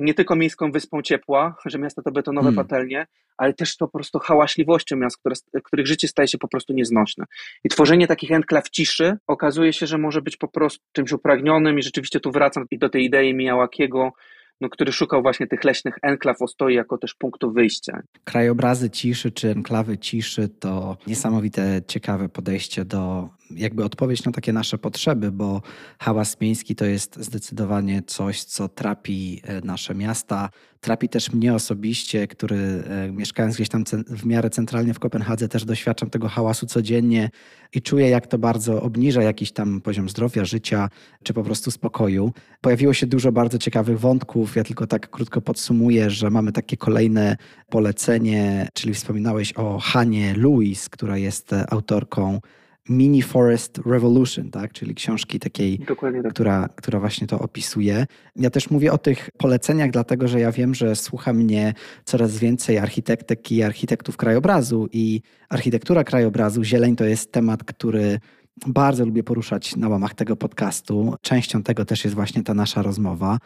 nie tylko miejską wyspą ciepła, że miasta to betonowe hmm. patelnie, ale też to po prostu hałaśliwością miast, które, których życie staje się po prostu nieznośne. I tworzenie takich enklaw ciszy okazuje się, że może być po prostu czymś upragnionym i rzeczywiście tu wracam i do tej idei Mijałakiego, no, który szukał właśnie tych leśnych enklaw ostoi jako też punktu wyjścia. Krajobrazy ciszy czy enklawy ciszy to niesamowite, ciekawe podejście do jakby odpowiedź na takie nasze potrzeby, bo hałas miejski to jest zdecydowanie coś, co trapi e, nasze miasta. Trapi też mnie osobiście, który e, mieszkając gdzieś tam w miarę centralnie w Kopenhadze też doświadczam tego hałasu codziennie i czuję, jak to bardzo obniża jakiś tam poziom zdrowia, życia czy po prostu spokoju. Pojawiło się dużo bardzo ciekawych wątków. Ja tylko tak krótko podsumuję, że mamy takie kolejne polecenie, czyli wspominałeś o Hanie Louis, która jest e, autorką Mini Forest Revolution, tak? czyli książki takiej, tak. która, która właśnie to opisuje. Ja też mówię o tych poleceniach, dlatego że ja wiem, że słucha mnie coraz więcej architektek i architektów krajobrazu i architektura krajobrazu, zieleń to jest temat, który bardzo lubię poruszać na łamach tego podcastu. Częścią tego też jest właśnie ta nasza rozmowa,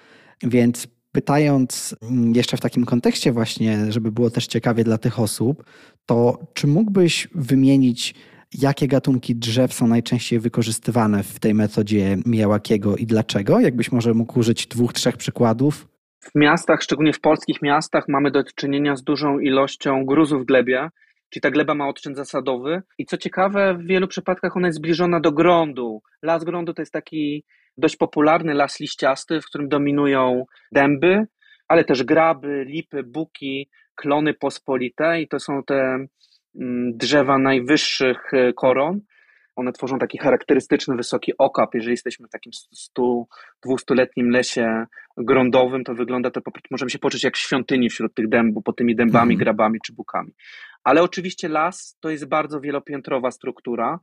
więc pytając jeszcze w takim kontekście właśnie, żeby było też ciekawie dla tych osób, to czy mógłbyś wymienić jakie gatunki drzew są najczęściej wykorzystywane w tej metodzie Mijałakiego i dlaczego? Jakbyś może mógł użyć dwóch, trzech przykładów? W miastach, szczególnie w polskich miastach, mamy do czynienia z dużą ilością gruzów w glebie, czyli ta gleba ma odczyn zasadowy i co ciekawe, w wielu przypadkach ona jest zbliżona do grądu. Las grądu to jest taki dość popularny las liściasty, w którym dominują dęby, ale też graby, lipy, buki, klony pospolite i to są te drzewa najwyższych e, koron. One tworzą taki charakterystyczny wysoki okap. Jeżeli jesteśmy w takim 100-200-letnim lesie grądowym, to wygląda to po prostu, możemy się poczuć jak świątyni wśród tych dębów, pod tymi dębami, mhm. grabami czy bukami. Ale oczywiście las to jest bardzo wielopiętrowa struktura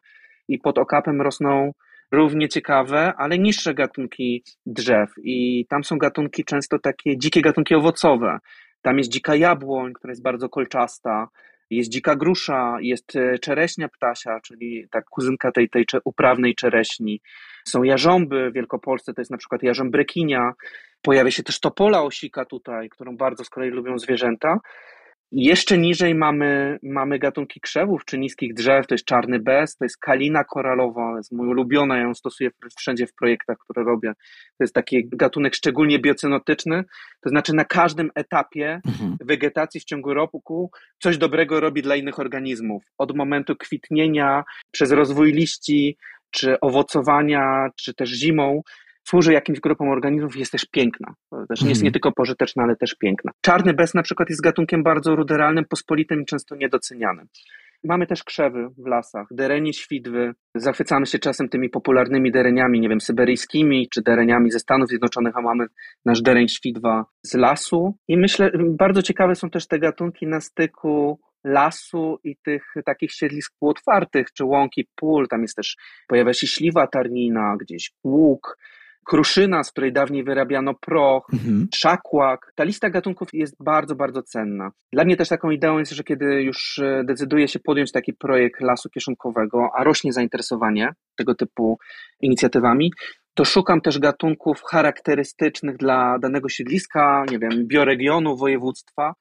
i pod okapem rosną równie ciekawe, ale niższe gatunki drzew. I tam są gatunki często takie dzikie gatunki owocowe. Tam jest dzika jabłoń, która jest bardzo kolczasta, jest dzika grusza, jest e, czereśnia ptasia, czyli ta kuzynka tej, tej uprawnej czereśni. Są jarząby w Wielkopolsce, to jest na przykład jarząb brekinia. Pojawia się też topola osika tutaj, którą bardzo z kolei lubią zwierzęta. Jeszcze niżej mamy, mamy gatunki krzewów czy niskich drzew, to jest czarny bez, to jest kalina koralowa, jest mój ulubiona, ja ją stosuję wszędzie w projektach, które robię. To jest taki gatunek szczególnie biocenotyczny, to znaczy na każdym etapie mhm. wegetacji w ciągu roku coś dobrego robi dla innych organizmów. Od momentu kwitnienia, przez rozwój liści, czy owocowania, czy też zimą, służy jakimś grupom organizmów jest też piękna. Też nie jest nie mhm. tylko pożyteczna, ale też piękna. Czarny bez na przykład jest gatunkiem bardzo ruderalnym, pospolitym i często niedocenianym. Mamy też krzewy w lasach, derenie świdwy. Zachwycamy się czasem tymi popularnymi dereniami, nie wiem, syberyjskimi czy dereniami ze Stanów Zjednoczonych, a mamy nasz dereń świdwa z lasu. I myślę, bardzo ciekawe są też te gatunki na styku lasu i tych takich siedlisk półotwartych, czy łąki pól. Tam jest też, pojawia się śliwa tarnina, gdzieś łuk kruszyna, z której dawniej wyrabiano proch, mhm. szakłak. Ta lista gatunków jest bardzo, bardzo cenna. Dla mnie też taką ideą jest, że kiedy już e, decyduje się podjąć taki projekt lasu kieszonkowego, a rośnie zainteresowanie tego typu inicjatywami, to szukam też gatunków charakterystycznych dla danego siedliska, nie wiem, bioregionu, województwa,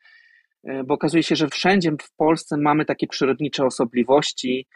e, bo okazuje się, że wszędzie w Polsce mamy takie przyrodnicze osobliwości,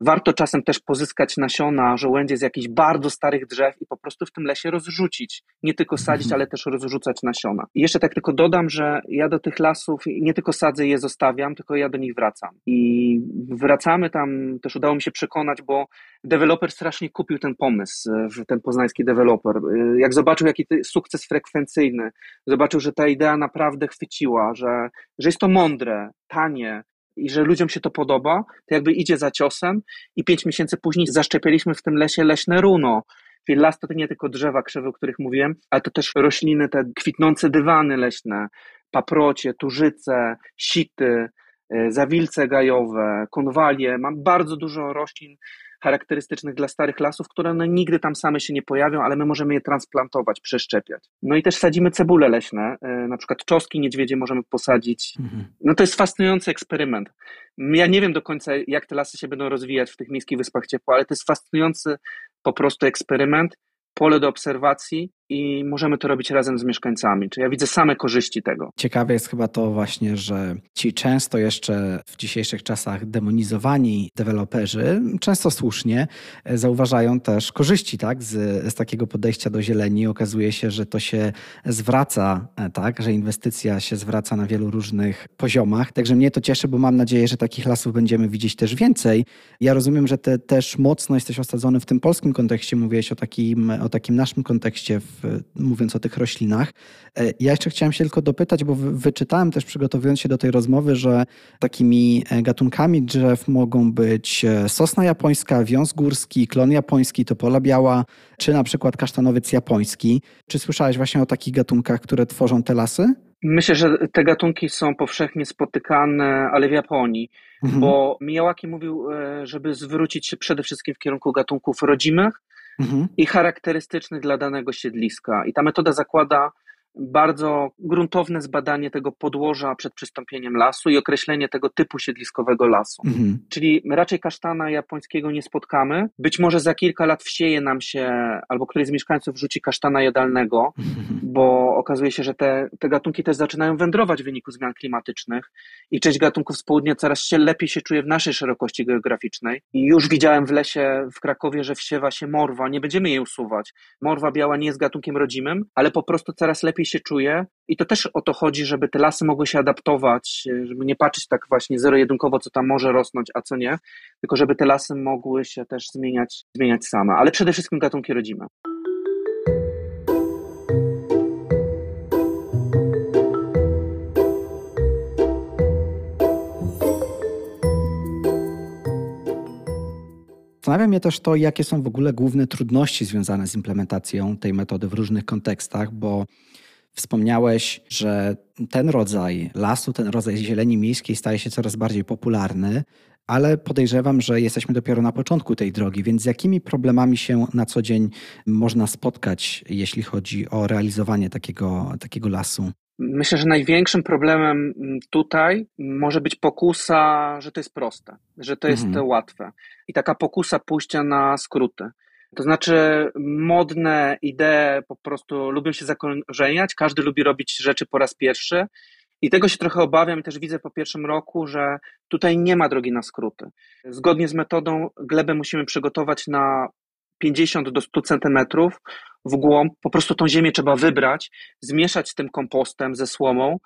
Warto czasem też pozyskać nasiona żołędzie z jakichś bardzo starych drzew i po prostu w tym lesie rozrzucić. Nie tylko sadzić, mhm. ale też rozrzucać nasiona. I jeszcze tak tylko dodam, że ja do tych lasów nie tylko sadzę je zostawiam, tylko ja do nich wracam. I wracamy tam, też udało mi się przekonać, bo deweloper strasznie kupił ten pomysł, ten poznański deweloper. Jak zobaczył, jaki sukces frekwencyjny, zobaczył, że ta idea naprawdę chwyciła, że, że jest to mądre, tanie, i że ludziom się to podoba, to jakby idzie za ciosem i pięć miesięcy później zaszczepialiśmy w tym lesie leśne runo. Czyli las to nie tylko drzewa krzewy, o których mówiłem, ale to też rośliny, te kwitnące dywany leśne, paprocie, tużyce, sity, y, zawilce gajowe, konwalie. Mam bardzo dużo roślin charakterystycznych dla starych lasów, które one nigdy tam same się nie pojawią, ale my możemy je transplantować, przeszczepiać. No i też sadzimy cebule leśne, e, na przykład czoski niedźwiedzie możemy posadzić. Mhm. No to jest fascynujący eksperyment. Ja nie wiem do końca, jak te lasy się będą rozwijać w tych miejskich wyspach ciepła, ale to jest fascynujący po prostu eksperyment pole do obserwacji i możemy to robić razem z mieszkańcami. Czy ja widzę same korzyści tego. Ciekawe jest chyba to właśnie, że ci często jeszcze w dzisiejszych czasach demonizowani deweloperzy, często słusznie, zauważają też korzyści tak, z, z takiego podejścia do zieleni. Okazuje się, że to się zwraca, e, tak, że inwestycja się zwraca na wielu różnych poziomach. Także mnie to cieszy, bo mam nadzieję, że takich lasów będziemy widzieć też więcej. Ja rozumiem, że ty też mocno jesteś osadzony w tym polskim kontekście. Mówiłeś o takim, o takim naszym kontekście w mówiąc o tych roślinach. E, ja jeszcze chciałem się tylko dopytać, bo wyczytałem też przygotowując się do tej rozmowy, że takimi e, gatunkami drzew mogą być e, sosna japońska, wiąz górski, klon japoński, topola biała, czy na przykład kasztanowiec japoński. Czy słyszałeś właśnie o takich gatunkach, które tworzą te lasy? Myślę, że te gatunki są powszechnie spotykane, ale w Japonii, mhm. bo Miyawaki mówił, żeby zwrócić się przede wszystkim w kierunku gatunków rodzimych, mhm. i charakterystycznych dla danego siedliska. I ta metoda zakłada bardzo gruntowne zbadanie tego podłoża przed przystąpieniem lasu i określenie tego typu siedliskowego lasu. Mhm. Czyli raczej kasztana japońskiego nie spotkamy. Być może za kilka lat wsieje nam się, albo któryś z mieszkańców rzuci kasztana jadalnego, mhm. bo okazuje się, że te, te gatunki też zaczynają wędrować w wyniku zmian klimatycznych i część gatunków z południa coraz się lepiej się czuje w naszej szerokości geograficznej. I już widziałem w lesie w Krakowie, że wsiewa się morwa, nie będziemy jej usuwać. Morwa biała nie jest gatunkiem rodzimym, ale po prostu coraz lepiej się czuje i to też o to chodzi, żeby te lasy mogły się adaptować, żeby nie patrzeć tak właśnie zero-jedynkowo, co tam może rosnąć, a co nie, tylko żeby te lasy mogły się też zmieniać, zmieniać same, ale przede wszystkim gatunki rodzime. Zastanawia mnie też to, jakie są w ogóle główne trudności związane z implementacją tej metody w różnych kontekstach, bo Wspomniałeś, że ten rodzaj lasu, ten rodzaj zieleni miejskiej staje się coraz bardziej popularny, ale podejrzewam, że jesteśmy dopiero na początku tej drogi, więc z jakimi problemami się na co dzień można spotkać, jeśli chodzi o realizowanie takiego, takiego lasu? Myślę, że największym problemem tutaj może być pokusa, że to jest proste, że to jest mhm. łatwe. I taka pokusa pójścia na skróty. To znaczy, modne idee po prostu lubią się zakorzeniać, każdy lubi robić rzeczy po raz pierwszy. I tego się trochę obawiam i też widzę po pierwszym roku, że tutaj nie ma drogi na skróty. Zgodnie z metodą glebę musimy przygotować na 50 do 100 centymetrów w głąb. Po prostu tą ziemię trzeba wybrać, zmieszać z tym kompostem, ze słomą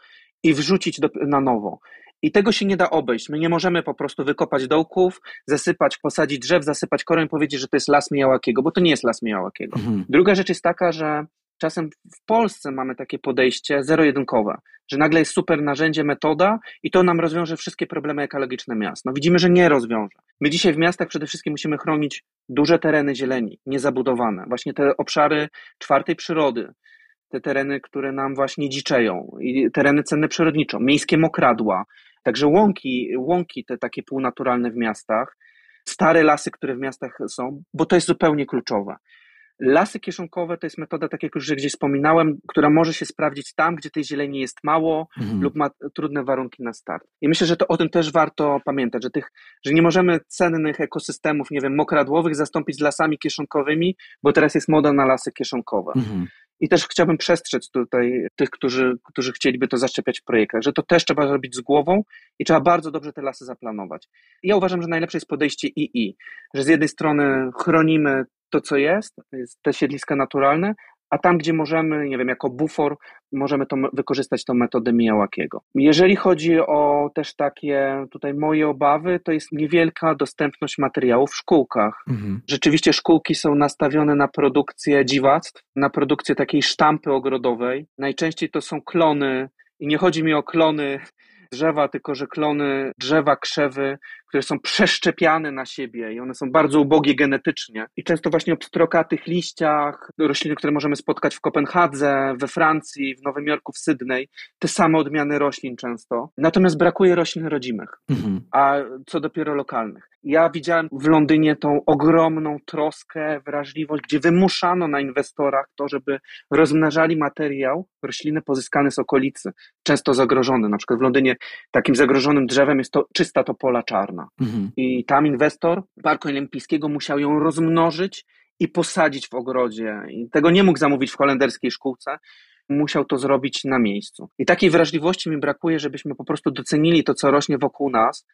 i wrzucić do, na nowo. I tego się nie da obejść. My nie możemy po prostu wykopać dołków, zasypać, posadzić drzew, zasypać korą i powiedzieć, że to jest las Mijałakiego, bo to nie jest las Mijałakiego. Mhm. Druga rzecz jest taka, że czasem w Polsce mamy takie podejście zero-jedynkowe, że nagle jest super narzędzie, metoda i to nam rozwiąże wszystkie problemy ekologiczne miast. No widzimy, że nie rozwiąże. My dzisiaj w miastach przede wszystkim musimy chronić duże tereny zieleni, niezabudowane, właśnie te obszary czwartej przyrody, te tereny, które nam właśnie dziczeją, i tereny cenne przyrodniczo, miejskie mokradła, Także łąki, łąki te takie półnaturalne w miastach, stare lasy, które w miastach są, bo to jest zupełnie kluczowe. Lasy kieszonkowe to jest metoda, tak jak już gdzieś wspominałem, która może się sprawdzić tam, gdzie tej zieleni jest mało mhm. lub ma trudne warunki na start. I myślę, że to o tym też warto pamiętać, że, tych, że nie możemy cennych ekosystemów, nie wiem, mokradłowych zastąpić lasami kieszonkowymi, bo teraz jest moda na lasy kieszonkowe. Mhm. I też chciałbym przestrzec tutaj tych, którzy, którzy chcieliby to zaszczepiać w projektach, że to też trzeba zrobić z głową i trzeba bardzo dobrze te lasy zaplanować. I ja uważam, że najlepsze jest podejście II, że z jednej strony chronimy to, co jest, te siedliska naturalne, a tam, gdzie możemy, nie wiem, jako bufor, możemy to, wykorzystać tą metodę Mijałakiego. Jeżeli chodzi o też takie tutaj moje obawy, to jest niewielka dostępność materiałów w szkółkach. Mhm. Rzeczywiście szkółki są nastawione na produkcję dziwactw, na produkcję takiej sztampy ogrodowej. Najczęściej to są klony i nie chodzi mi o klony drzewa, tylko że klony drzewa, krzewy, które są przeszczepiane na siebie i one są bardzo ubogie genetycznie. I często właśnie o pstrokatych liściach, rośliny, które możemy spotkać w Kopenhadze, we Francji, w Nowym Jorku, w Sydney, te same odmiany roślin często. Natomiast brakuje roślin rodzimych, mhm. a co dopiero lokalnych. Ja widziałem w Londynie tą ogromną troskę, wrażliwość, gdzie wymuszano na inwestorach to, żeby rozmnażali materiał, rośliny pozyskane z okolicy, często zagrożone. Na przykład w Londynie takim zagrożonym drzewem jest to czysta topola czarna. Mhm. I tam inwestor Parku Olimpijskiego musiał ją rozmnożyć i posadzić w ogrodzie. I tego nie mógł zamówić w holenderskiej szkółce, musiał to zrobić na miejscu. I takiej wrażliwości mi brakuje, żebyśmy po prostu docenili to, co rośnie wokół nas,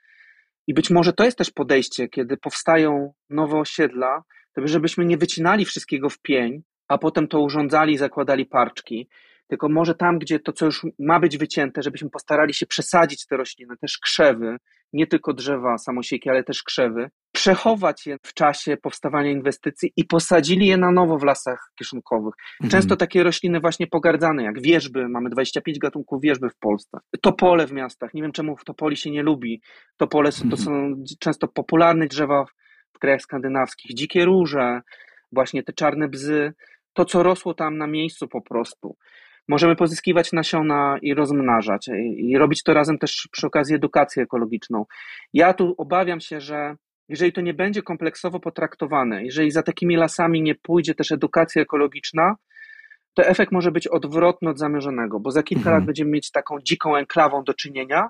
i być może to jest też podejście, kiedy powstają nowe osiedla, to żebyśmy nie wycinali wszystkiego w pień, a potem to urządzali, zakładali parczki, tylko może tam, gdzie to, co już ma być wycięte, żebyśmy postarali się przesadzić te rośliny, też krzewy, nie tylko drzewa samosieki, ale też krzewy, przechować je w czasie powstawania inwestycji i posadzili je na nowo w lasach kieszonkowych. Mhm. Często takie rośliny właśnie pogardzane, jak wierzby, mamy 25 gatunków wierzby w Polsce. Topole w miastach, nie wiem czemu w Topoli się nie lubi. Topole to mhm. są często popularne drzewa w krajach skandynawskich, dzikie róże, właśnie te czarne bzy, to co rosło tam na miejscu po prostu. Możemy pozyskiwać nasiona i rozmnażać i robić to razem też przy okazji edukacji ekologiczną. Ja tu obawiam się, że jeżeli to nie będzie kompleksowo potraktowane, jeżeli za takimi lasami nie pójdzie też edukacja ekologiczna, to efekt może być odwrotny od zamierzonego, bo za kilka mhm. lat będziemy mieć taką dziką enklawą do czynienia,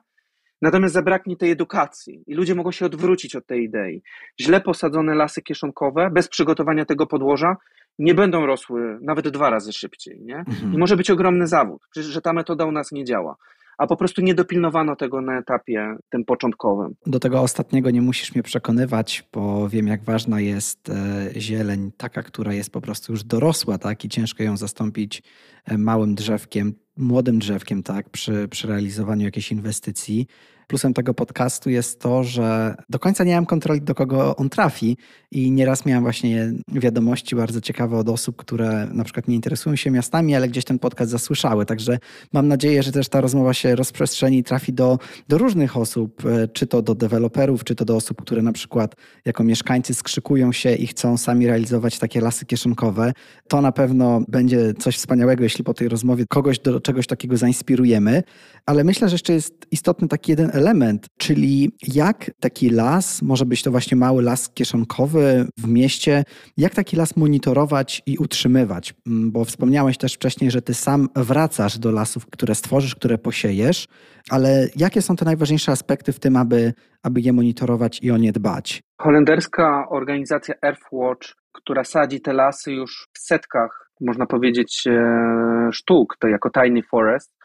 natomiast zabraknie tej edukacji i ludzie mogą się odwrócić od tej idei. Źle posadzone lasy kieszonkowe, bez przygotowania tego podłoża, nie będą rosły nawet dwa razy szybciej. Nie? Mhm. I może być ogromny zawód, że ta metoda u nas nie działa a po prostu nie dopilnowano tego na etapie tym początkowym. Do tego ostatniego nie musisz mnie przekonywać, bo wiem, jak ważna jest e, zieleń, taka, która jest po prostu już dorosła, tak, i ciężko ją zastąpić e, małym drzewkiem, młodym drzewkiem, tak, przy, przy realizowaniu jakiejś inwestycji. Plusem tego podcastu jest to, że do końca nie mam kontroli, do kogo on trafi i nieraz miałem właśnie wiadomości bardzo ciekawe od osób, które na przykład nie interesują się miastami, ale gdzieś ten podcast zasłyszały. Także mam nadzieję, że też ta rozmowa się rozprzestrzeni i trafi do, do różnych osób, e, czy to do deweloperów, czy to do osób, które na przykład jako mieszkańcy skrzykują się i chcą sami realizować takie lasy kieszonkowe. To na pewno będzie coś wspaniałego, jeśli po tej rozmowie kogoś do czegoś takiego zainspirujemy. Ale myślę, że jeszcze jest istotny taki jeden element, czyli jak taki las, może być to właśnie mały las kieszonkowy w mieście, jak taki las monitorować i utrzymywać? Mm, bo wspomniałeś też wcześniej, że ty sam wracasz do lasów, które stworzysz, które posiejesz, ale jakie są te najważniejsze aspekty w tym, aby, aby je monitorować i o nie dbać? Holenderska organizacja Earthwatch, która sadzi te lasy już w setkach, można powiedzieć, e, sztuk, to jako Tiny Forest,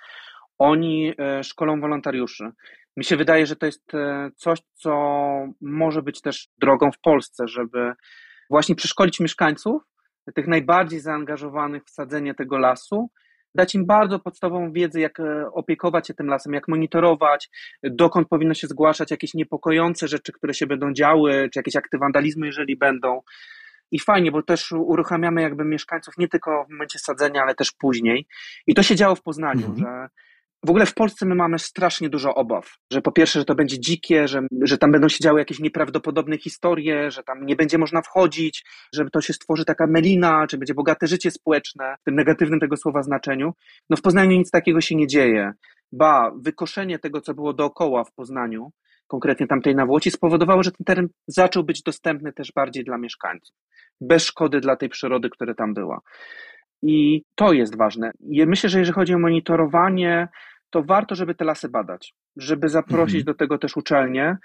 oni e, szkolą wolontariuszy. Mi się wydaje, że to jest e, coś, co może być też drogą w Polsce, żeby właśnie przeszkolić mieszkańców, tych najbardziej zaangażowanych w sadzenie tego lasu, dać im bardzo podstawową wiedzę, jak e, opiekować się tym lasem, jak monitorować, dokąd powinno się zgłaszać jakieś niepokojące rzeczy, które się będą działy, czy jakieś akty wandalizmu, jeżeli będą. I fajnie, bo też uruchamiamy jakby mieszkańców nie tylko w momencie sadzenia, ale też później. I to się działo w Poznaniu, mhm. że w ogóle w Polsce my mamy strasznie dużo obaw, że po pierwsze, że to będzie dzikie, że, że tam będą się działy jakieś nieprawdopodobne historie, że tam nie będzie można wchodzić, że to się stworzy taka melina, czy będzie bogate życie społeczne, w tym negatywnym tego słowa znaczeniu. No w Poznaniu nic takiego się nie dzieje. Ba, wykoszenie tego, co było dookoła w Poznaniu, konkretnie tamtej nawłoci, spowodowało, że ten teren zaczął być dostępny też bardziej dla mieszkańców, bez szkody dla tej przyrody, która tam była. I to jest ważne. I myślę, że jeżeli chodzi o monitorowanie, to warto, żeby te lasy badać, żeby zaprosić mhm. do tego też uczelnie.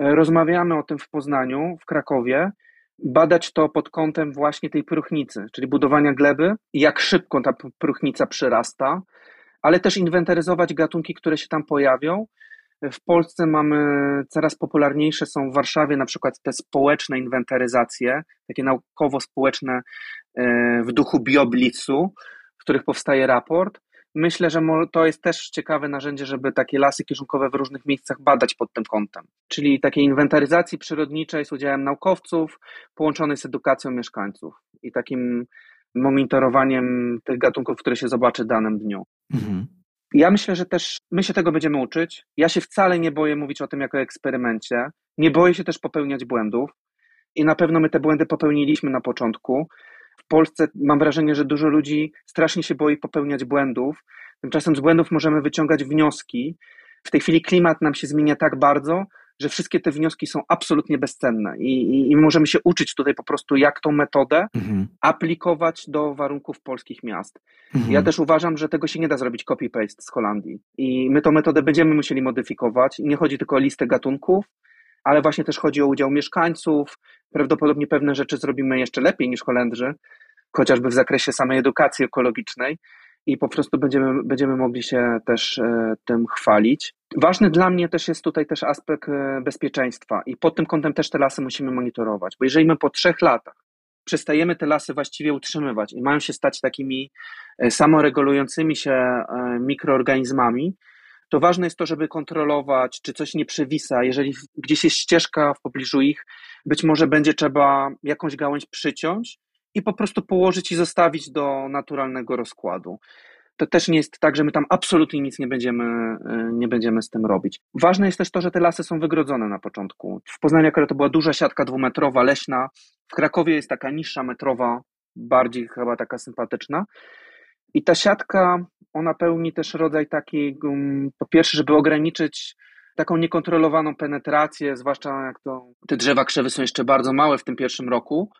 E, rozmawiamy o tym w Poznaniu, w Krakowie, badać to pod kątem właśnie tej próchnicy, czyli budowania gleby, jak szybko ta próchnica przyrasta, ale też inwentaryzować gatunki, które się tam pojawią. W Polsce mamy coraz popularniejsze są w Warszawie na przykład te społeczne inwentaryzacje, takie naukowo-społeczne e, w duchu bioblicu, w których powstaje raport. Myślę, że to jest też ciekawe narzędzie, żeby takie lasy kieszonkowe w różnych miejscach badać pod tym kątem. Czyli takiej inwentaryzacji przyrodniczej z udziałem naukowców, połączonej z edukacją mieszkańców i takim monitorowaniem tych gatunków, które się zobaczy w danym dniu. Mhm. Ja myślę, że też my się tego będziemy uczyć. Ja się wcale nie boję mówić o tym jako eksperymencie. Nie boję się też popełniać błędów. I na pewno my te błędy popełniliśmy na początku. W Polsce mam wrażenie, że dużo ludzi strasznie się boi popełniać błędów. Tymczasem z błędów możemy wyciągać wnioski. W tej chwili klimat nam się zmienia tak bardzo, że wszystkie te wnioski są absolutnie bezcenne i, i, i możemy się uczyć tutaj po prostu, jak tą metodę mhm. aplikować do warunków polskich miast. Mhm. Ja też uważam, że tego się nie da zrobić copy-paste z Holandii i my tą metodę będziemy musieli modyfikować. Nie chodzi tylko o listę gatunków, ale właśnie też chodzi o udział mieszkańców. Prawdopodobnie pewne rzeczy zrobimy jeszcze lepiej niż Holendrzy, chociażby w zakresie samej edukacji ekologicznej i po prostu będziemy, będziemy mogli się też e, tym chwalić. Ważny dla mnie też jest tutaj też aspekt e, bezpieczeństwa i pod tym kątem też te lasy musimy monitorować, bo jeżeli my po trzech latach przestajemy te lasy właściwie utrzymywać i mają się stać takimi e, samoregulującymi się mikroorganizmami, to ważne jest to, żeby kontrolować, czy coś nie przewisa. Jeżeli gdzieś jest ścieżka w pobliżu ich, być może będzie trzeba jakąś gałąź przyciąć i po prostu położyć i zostawić do naturalnego rozkładu. To też nie jest tak, że my tam absolutnie nic nie będziemy, e, nie będziemy z tym robić. Ważne jest też to, że te lasy są wygrodzone na początku. W Poznaniu akurat to była duża siatka dwumetrowa, leśna. W Krakowie jest taka niższa metrowa, bardziej chyba taka sympatyczna. I ta siatka, ona pełni też rodzaj takiej, um, po pierwsze, żeby ograniczyć taką niekontrolowaną penetrację, zwłaszcza jak to te drzewa krzewy są jeszcze bardzo małe w tym pierwszym roku,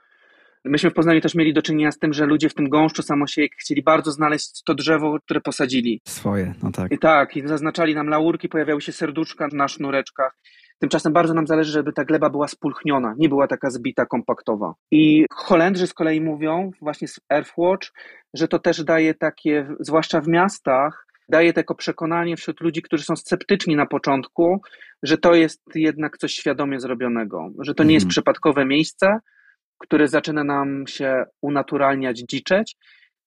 Myśmy w Poznaniu też mieli do czynienia z tym, że ludzie w tym gąszczu samosiejek chcieli bardzo znaleźć to drzewo, które posadzili. Swoje, no tak. I tak, i zaznaczali nam laurki, pojawiały się serduszka na sznureczkach. Tymczasem bardzo nam zależy, żeby ta gleba była spulchniona, nie była taka zbita, kompaktowa. I Holendrzy z kolei mówią, właśnie z Earthwatch, że to też daje takie, zwłaszcza w miastach, daje tylko przekonanie wśród ludzi, którzy są sceptyczni na początku, że to jest jednak coś świadomie zrobionego, że to nie jest mhm. przypadkowe miejsce, które zaczyna nam się unaturalniać, dziczeć,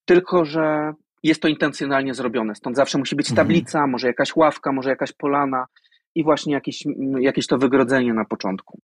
tylko że jest to intencjonalnie zrobione. Stąd zawsze musi być mhm. tablica, może jakaś ławka, może jakaś polana i właśnie jakieś, jakieś to wygrodzenie na początku.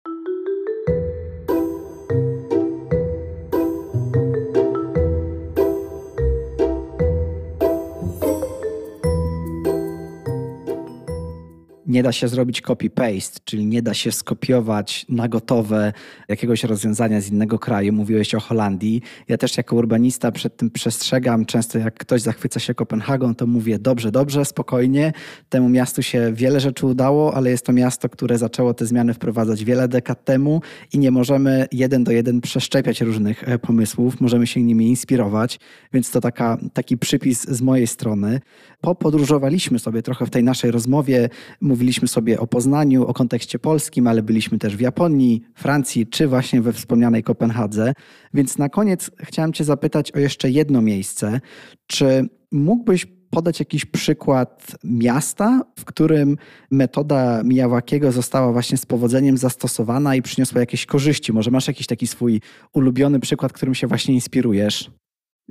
Nie da się zrobić copy-paste, czyli nie da się skopiować na gotowe jakiegoś rozwiązania z innego kraju. Mówiłeś o Holandii. Ja też jako urbanista przed tym przestrzegam. Często jak ktoś zachwyca się Kopenhagą, to mówię dobrze, dobrze, spokojnie. Temu miastu się wiele rzeczy udało, ale jest to miasto, które zaczęło te zmiany wprowadzać wiele dekad temu i nie możemy jeden do jeden przeszczepiać różnych e, pomysłów. Możemy się nimi inspirować, więc to taka, taki przypis z mojej strony. Popodróżowaliśmy sobie trochę w tej naszej rozmowie. Mówiliśmy sobie o Poznaniu, o kontekście polskim, ale byliśmy też w Japonii, Francji czy właśnie we wspomnianej Kopenhadze. Więc na koniec chciałem Cię zapytać o jeszcze jedno miejsce. Czy mógłbyś podać jakiś przykład miasta, w którym metoda Miyawakiego została właśnie z powodzeniem zastosowana i przyniosła jakieś korzyści? Może masz jakiś taki swój ulubiony przykład, którym się właśnie inspirujesz?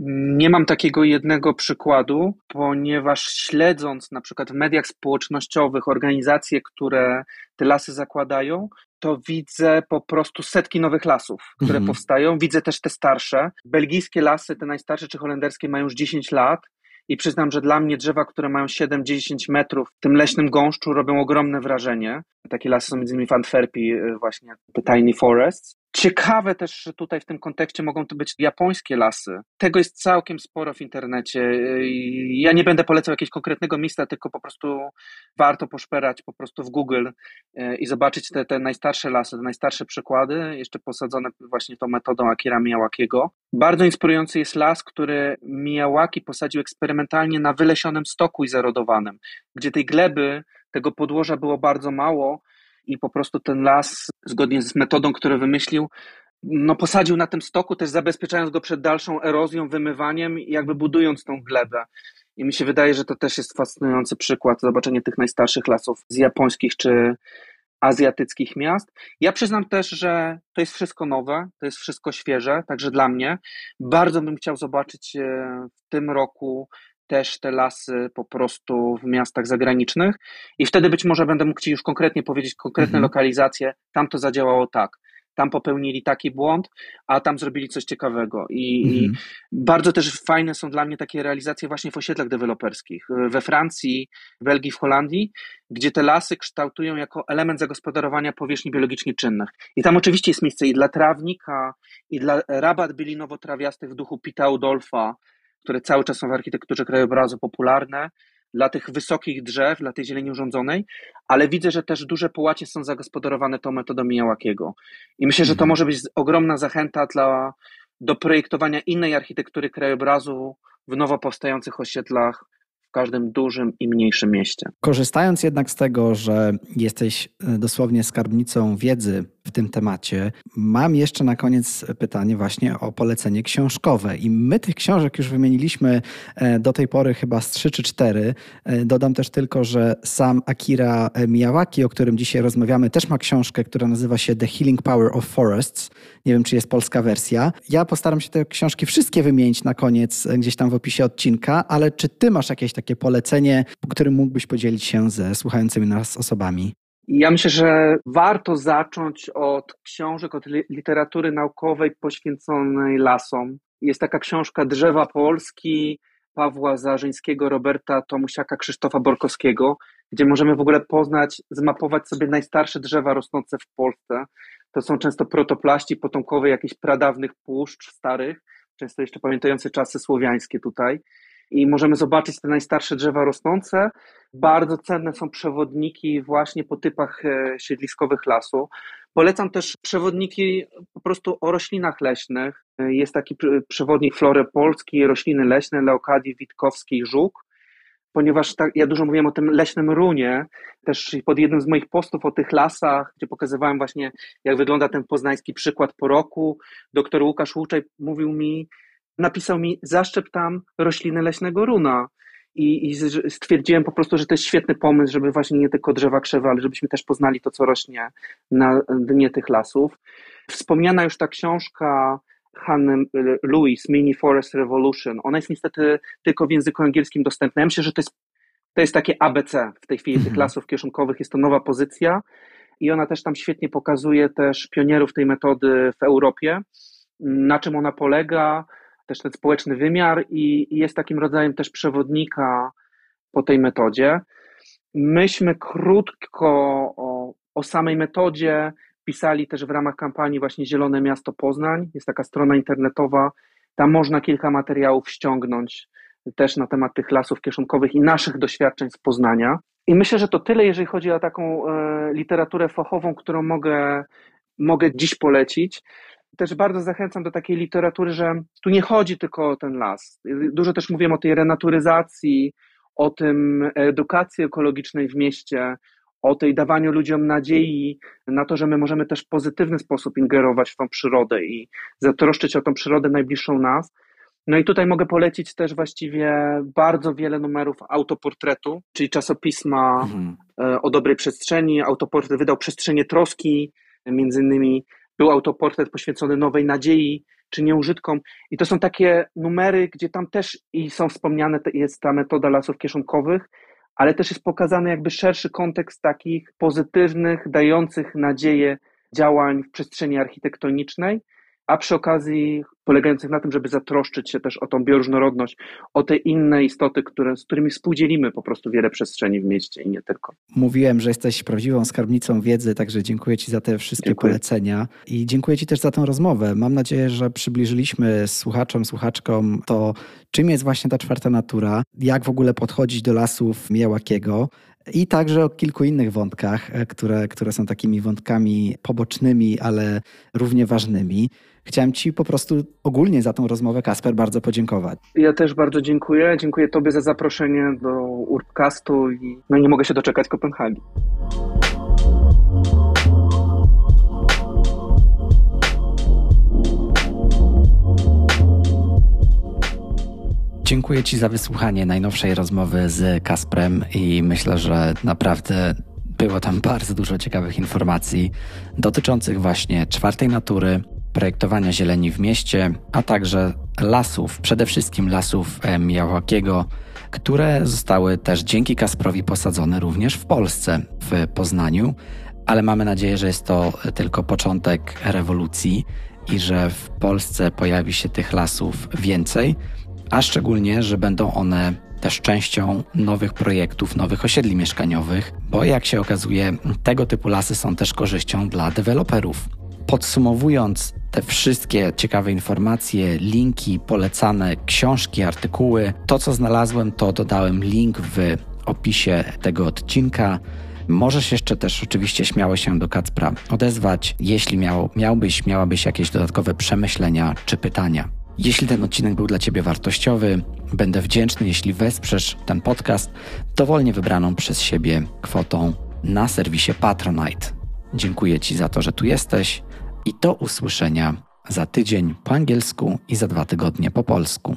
Nie mam takiego jednego przykładu, ponieważ śledząc na przykład w mediach społecznościowych organizacje, które te lasy zakładają, to widzę po prostu setki nowych lasów, które mhm. powstają. Widzę też te starsze. Belgijskie lasy, te najstarsze czy holenderskie, mają już 10 lat. I przyznam, że dla mnie drzewa, które mają 7-10 metrów w tym leśnym gąszczu robią ogromne wrażenie. Takie lasy są między innymi w Antwerpii, y, właśnie te Tiny Forests. Ciekawe też, że tutaj w tym kontekście mogą to być japońskie lasy. Tego jest całkiem sporo w internecie. Ja nie będę polecał jakiegoś konkretnego miejsca, tylko po prostu warto poszperać po prostu w Google e, i zobaczyć te, te najstarsze lasy, te najstarsze przykłady, jeszcze posadzone właśnie tą metodą Akira Miyawakiego. Bardzo inspirujący jest las, który Miyawaki posadził eksperymentalnie na wylesionym stoku i zarodowanym, gdzie tej gleby, tego podłoża było bardzo mało, i po prostu ten las, zgodnie z metodą, którą wymyślił, no posadził na tym stoku, też zabezpieczając go przed dalszą erozją, wymywaniem i jakby budując tą glebę. I mi się wydaje, że to też jest fascynujący przykład, zobaczenie tych najstarszych lasów z japońskich czy azjatyckich miast. Ja przyznam też, że to jest wszystko nowe, to jest wszystko świeże, także dla mnie. Bardzo bym chciał zobaczyć e, w tym roku też te lasy po prostu w miastach zagranicznych i wtedy być może będę mógł Ci już konkretnie powiedzieć konkretne mhm. lokalizacje, tam to zadziałało tak. Tam popełnili taki błąd, a tam zrobili coś ciekawego. I, mhm. I, bardzo też fajne są dla mnie takie realizacje właśnie w osiedlach deweloperskich. We Francji, Belgii, w Holandii, gdzie te lasy kształtują jako element zagospodarowania powierzchni biologicznie czynnych. I tam oczywiście jest miejsce i dla trawnika, i dla rabat bylinowo-trawiastych w duchu Pita Udolfa, które cały czas są w architekturze krajobrazu popularne, dla tych wysokich drzew, dla tej zieleni urządzonej, ale widzę, że też duże połacie są zagospodarowane tą metodą Miyawakiego. I myślę, że to mhm. może być ogromna zachęta dla, do projektowania innej architektury krajobrazu w nowo powstających osiedlach, w każdym dużym i mniejszym mieście. Korzystając jednak z tego, że jesteś e, dosłownie skarbnicą wiedzy w tym temacie, mam jeszcze na koniec pytanie właśnie o polecenie książkowe. I my tych książek już wymieniliśmy e, do tej pory chyba z trzy czy cztery. E, dodam też tylko, że sam Akira Miyawaki, o którym dzisiaj rozmawiamy, też ma książkę, która nazywa się The Healing Power of Forests. Nie wiem, czy jest polska wersja. Ja postaram się te książki wszystkie wymienić na koniec gdzieś tam w opisie odcinka, ale czy ty masz jakieś takie polecenie, którym mógłbyś podzielić się ze słuchającymi nas osobami? Ja myślę, że warto zacząć od książek, od literatury naukowej poświęconej lasom. Jest taka książka Drzewa Polski Pawła Zarzyńskiego, Roberta Tomusiaka, Krzysztofa Borkowskiego, gdzie możemy w ogóle poznać, zmapować sobie najstarsze drzewa rosnące w Polsce. To są często protoplaści potomkowe jakichś pradawnych puszcz starych, często jeszcze pamiętające czasy słowiańskie tutaj i możemy zobaczyć te najstarsze drzewa rosnące. Bardzo cenne są przewodniki właśnie po typach e, siedliskowych lasu. Polecam też przewodniki po prostu o roślinach leśnych. Jest taki przewodnik flory polskiej, rośliny leśne, Leokadii Witkowskiej Żuk, ponieważ tak, ja dużo mówiłem o tym leśnym runie, też pod jednym z moich postów o tych lasach, gdzie pokazywałem właśnie, jak wygląda ten poznański przykład po roku, doktor Łukasz Łuczej mówił mi, napisał mi, zaszczep tam rośliny leśnego runa. I, I, stwierdziłem po prostu, że to jest świetny pomysł, żeby właśnie nie tylko drzewa krzewy, ale żebyśmy też poznali to, co rośnie na dnie tych lasów. Wspomniana już ta książka Hanny Lewis, Mini Forest Revolution. Ona jest niestety tylko w języku angielskim dostępna. Ja myślę, że to jest, to jest takie ABC w tej chwili mhm. tych lasów kieszonkowych. Jest to nowa pozycja i ona też tam świetnie pokazuje też pionierów tej metody w Europie, na czym ona polega, też ten społeczny wymiar i, i jest takim rodzajem też przewodnika po tej metodzie. Myśmy krótko o, o samej metodzie pisali też w ramach kampanii właśnie Zielone Miasto Poznań. Jest taka strona internetowa, tam można kilka materiałów ściągnąć też na temat tych lasów kieszonkowych i naszych doświadczeń z Poznania. I myślę, że to tyle, jeżeli chodzi o taką e, literaturę fachową, którą mogę, mogę dziś polecić. Też bardzo zachęcam do takiej literatury, że tu nie chodzi tylko o ten las. Dużo też mówiłem o tej renaturyzacji, o tym edukacji ekologicznej w mieście, o tej dawaniu ludziom nadziei na to, że my możemy też w pozytywny sposób ingerować w tą przyrodę i zatroszczyć o tą przyrodę najbliższą nas. No i tutaj mogę polecić też właściwie bardzo wiele numerów autoportretu, czyli czasopisma mhm. E, o dobrej przestrzeni. Autoportret wydał Przestrzenie Troski, między innymi był autoportret poświęcony nowej nadziei czy nieużytkom. I to są takie numery, gdzie tam też i są wspomniane, jest ta metoda lasów kieszonkowych, ale też jest pokazany jakby szerszy kontekst takich pozytywnych, dających nadzieję działań w przestrzeni architektonicznej, a przy okazji polegających na tym, żeby zatroszczyć się też o tą bioróżnorodność, o te inne istoty, które, z którymi współdzielimy po prostu wiele przestrzeni w mieście i nie tylko. Mówiłem, że jesteś prawdziwą skarbnicą wiedzy, także dziękuję Ci za te wszystkie dziękuję. polecenia i dziękuję Ci też za tę rozmowę. Mam nadzieję, że przybliżyliśmy słuchaczom, słuchaczkom to, czym jest właśnie ta czwarta natura, jak w ogóle podchodzić do lasów Miałakiego, i także o kilku innych wątkach, e, które, które są takimi wątkami pobocznymi, ale równie ważnymi. Chciałem Ci po prostu ogólnie za tą rozmowę, Kasper, bardzo podziękować. Ja też bardzo dziękuję. Dziękuję Tobie za zaproszenie do Urbcastu i no nie mogę się doczekać Kopenhagi. Dziękuję Ci za wysłuchanie najnowszej rozmowy z Kasprem i myślę, że naprawdę było tam bardzo dużo ciekawych informacji dotyczących właśnie czwartej natury, projektowania zieleni w mieście, a także lasów, przede wszystkim lasów Miałakiego, które zostały też dzięki Kasprowi posadzone również w Polsce, w Poznaniu, ale mamy nadzieję, że jest to tylko początek rewolucji i że w Polsce pojawi się tych lasów więcej, a szczególnie, że będą one też częścią nowych projektów, nowych osiedli mieszkaniowych, bo jak się okazuje, tego typu lasy są też korzyścią dla deweloperów. Podsumowując te wszystkie ciekawe informacje, linki, polecane książki, artykuły, to co znalazłem, to dodałem link w opisie tego odcinka. Możesz jeszcze też oczywiście śmiało się do Kacpra odezwać, jeśli miał, miałbyś, miałabyś jakieś dodatkowe przemyślenia czy pytania. Jeśli ten odcinek był dla Ciebie wartościowy, będę wdzięczny, jeśli wesprzesz ten podcast dowolnie wybraną przez siebie kwotą na serwisie Patronite. Dziękuję Ci za to, że tu jesteś i do usłyszenia za tydzień po angielsku i za dwa tygodnie po polsku.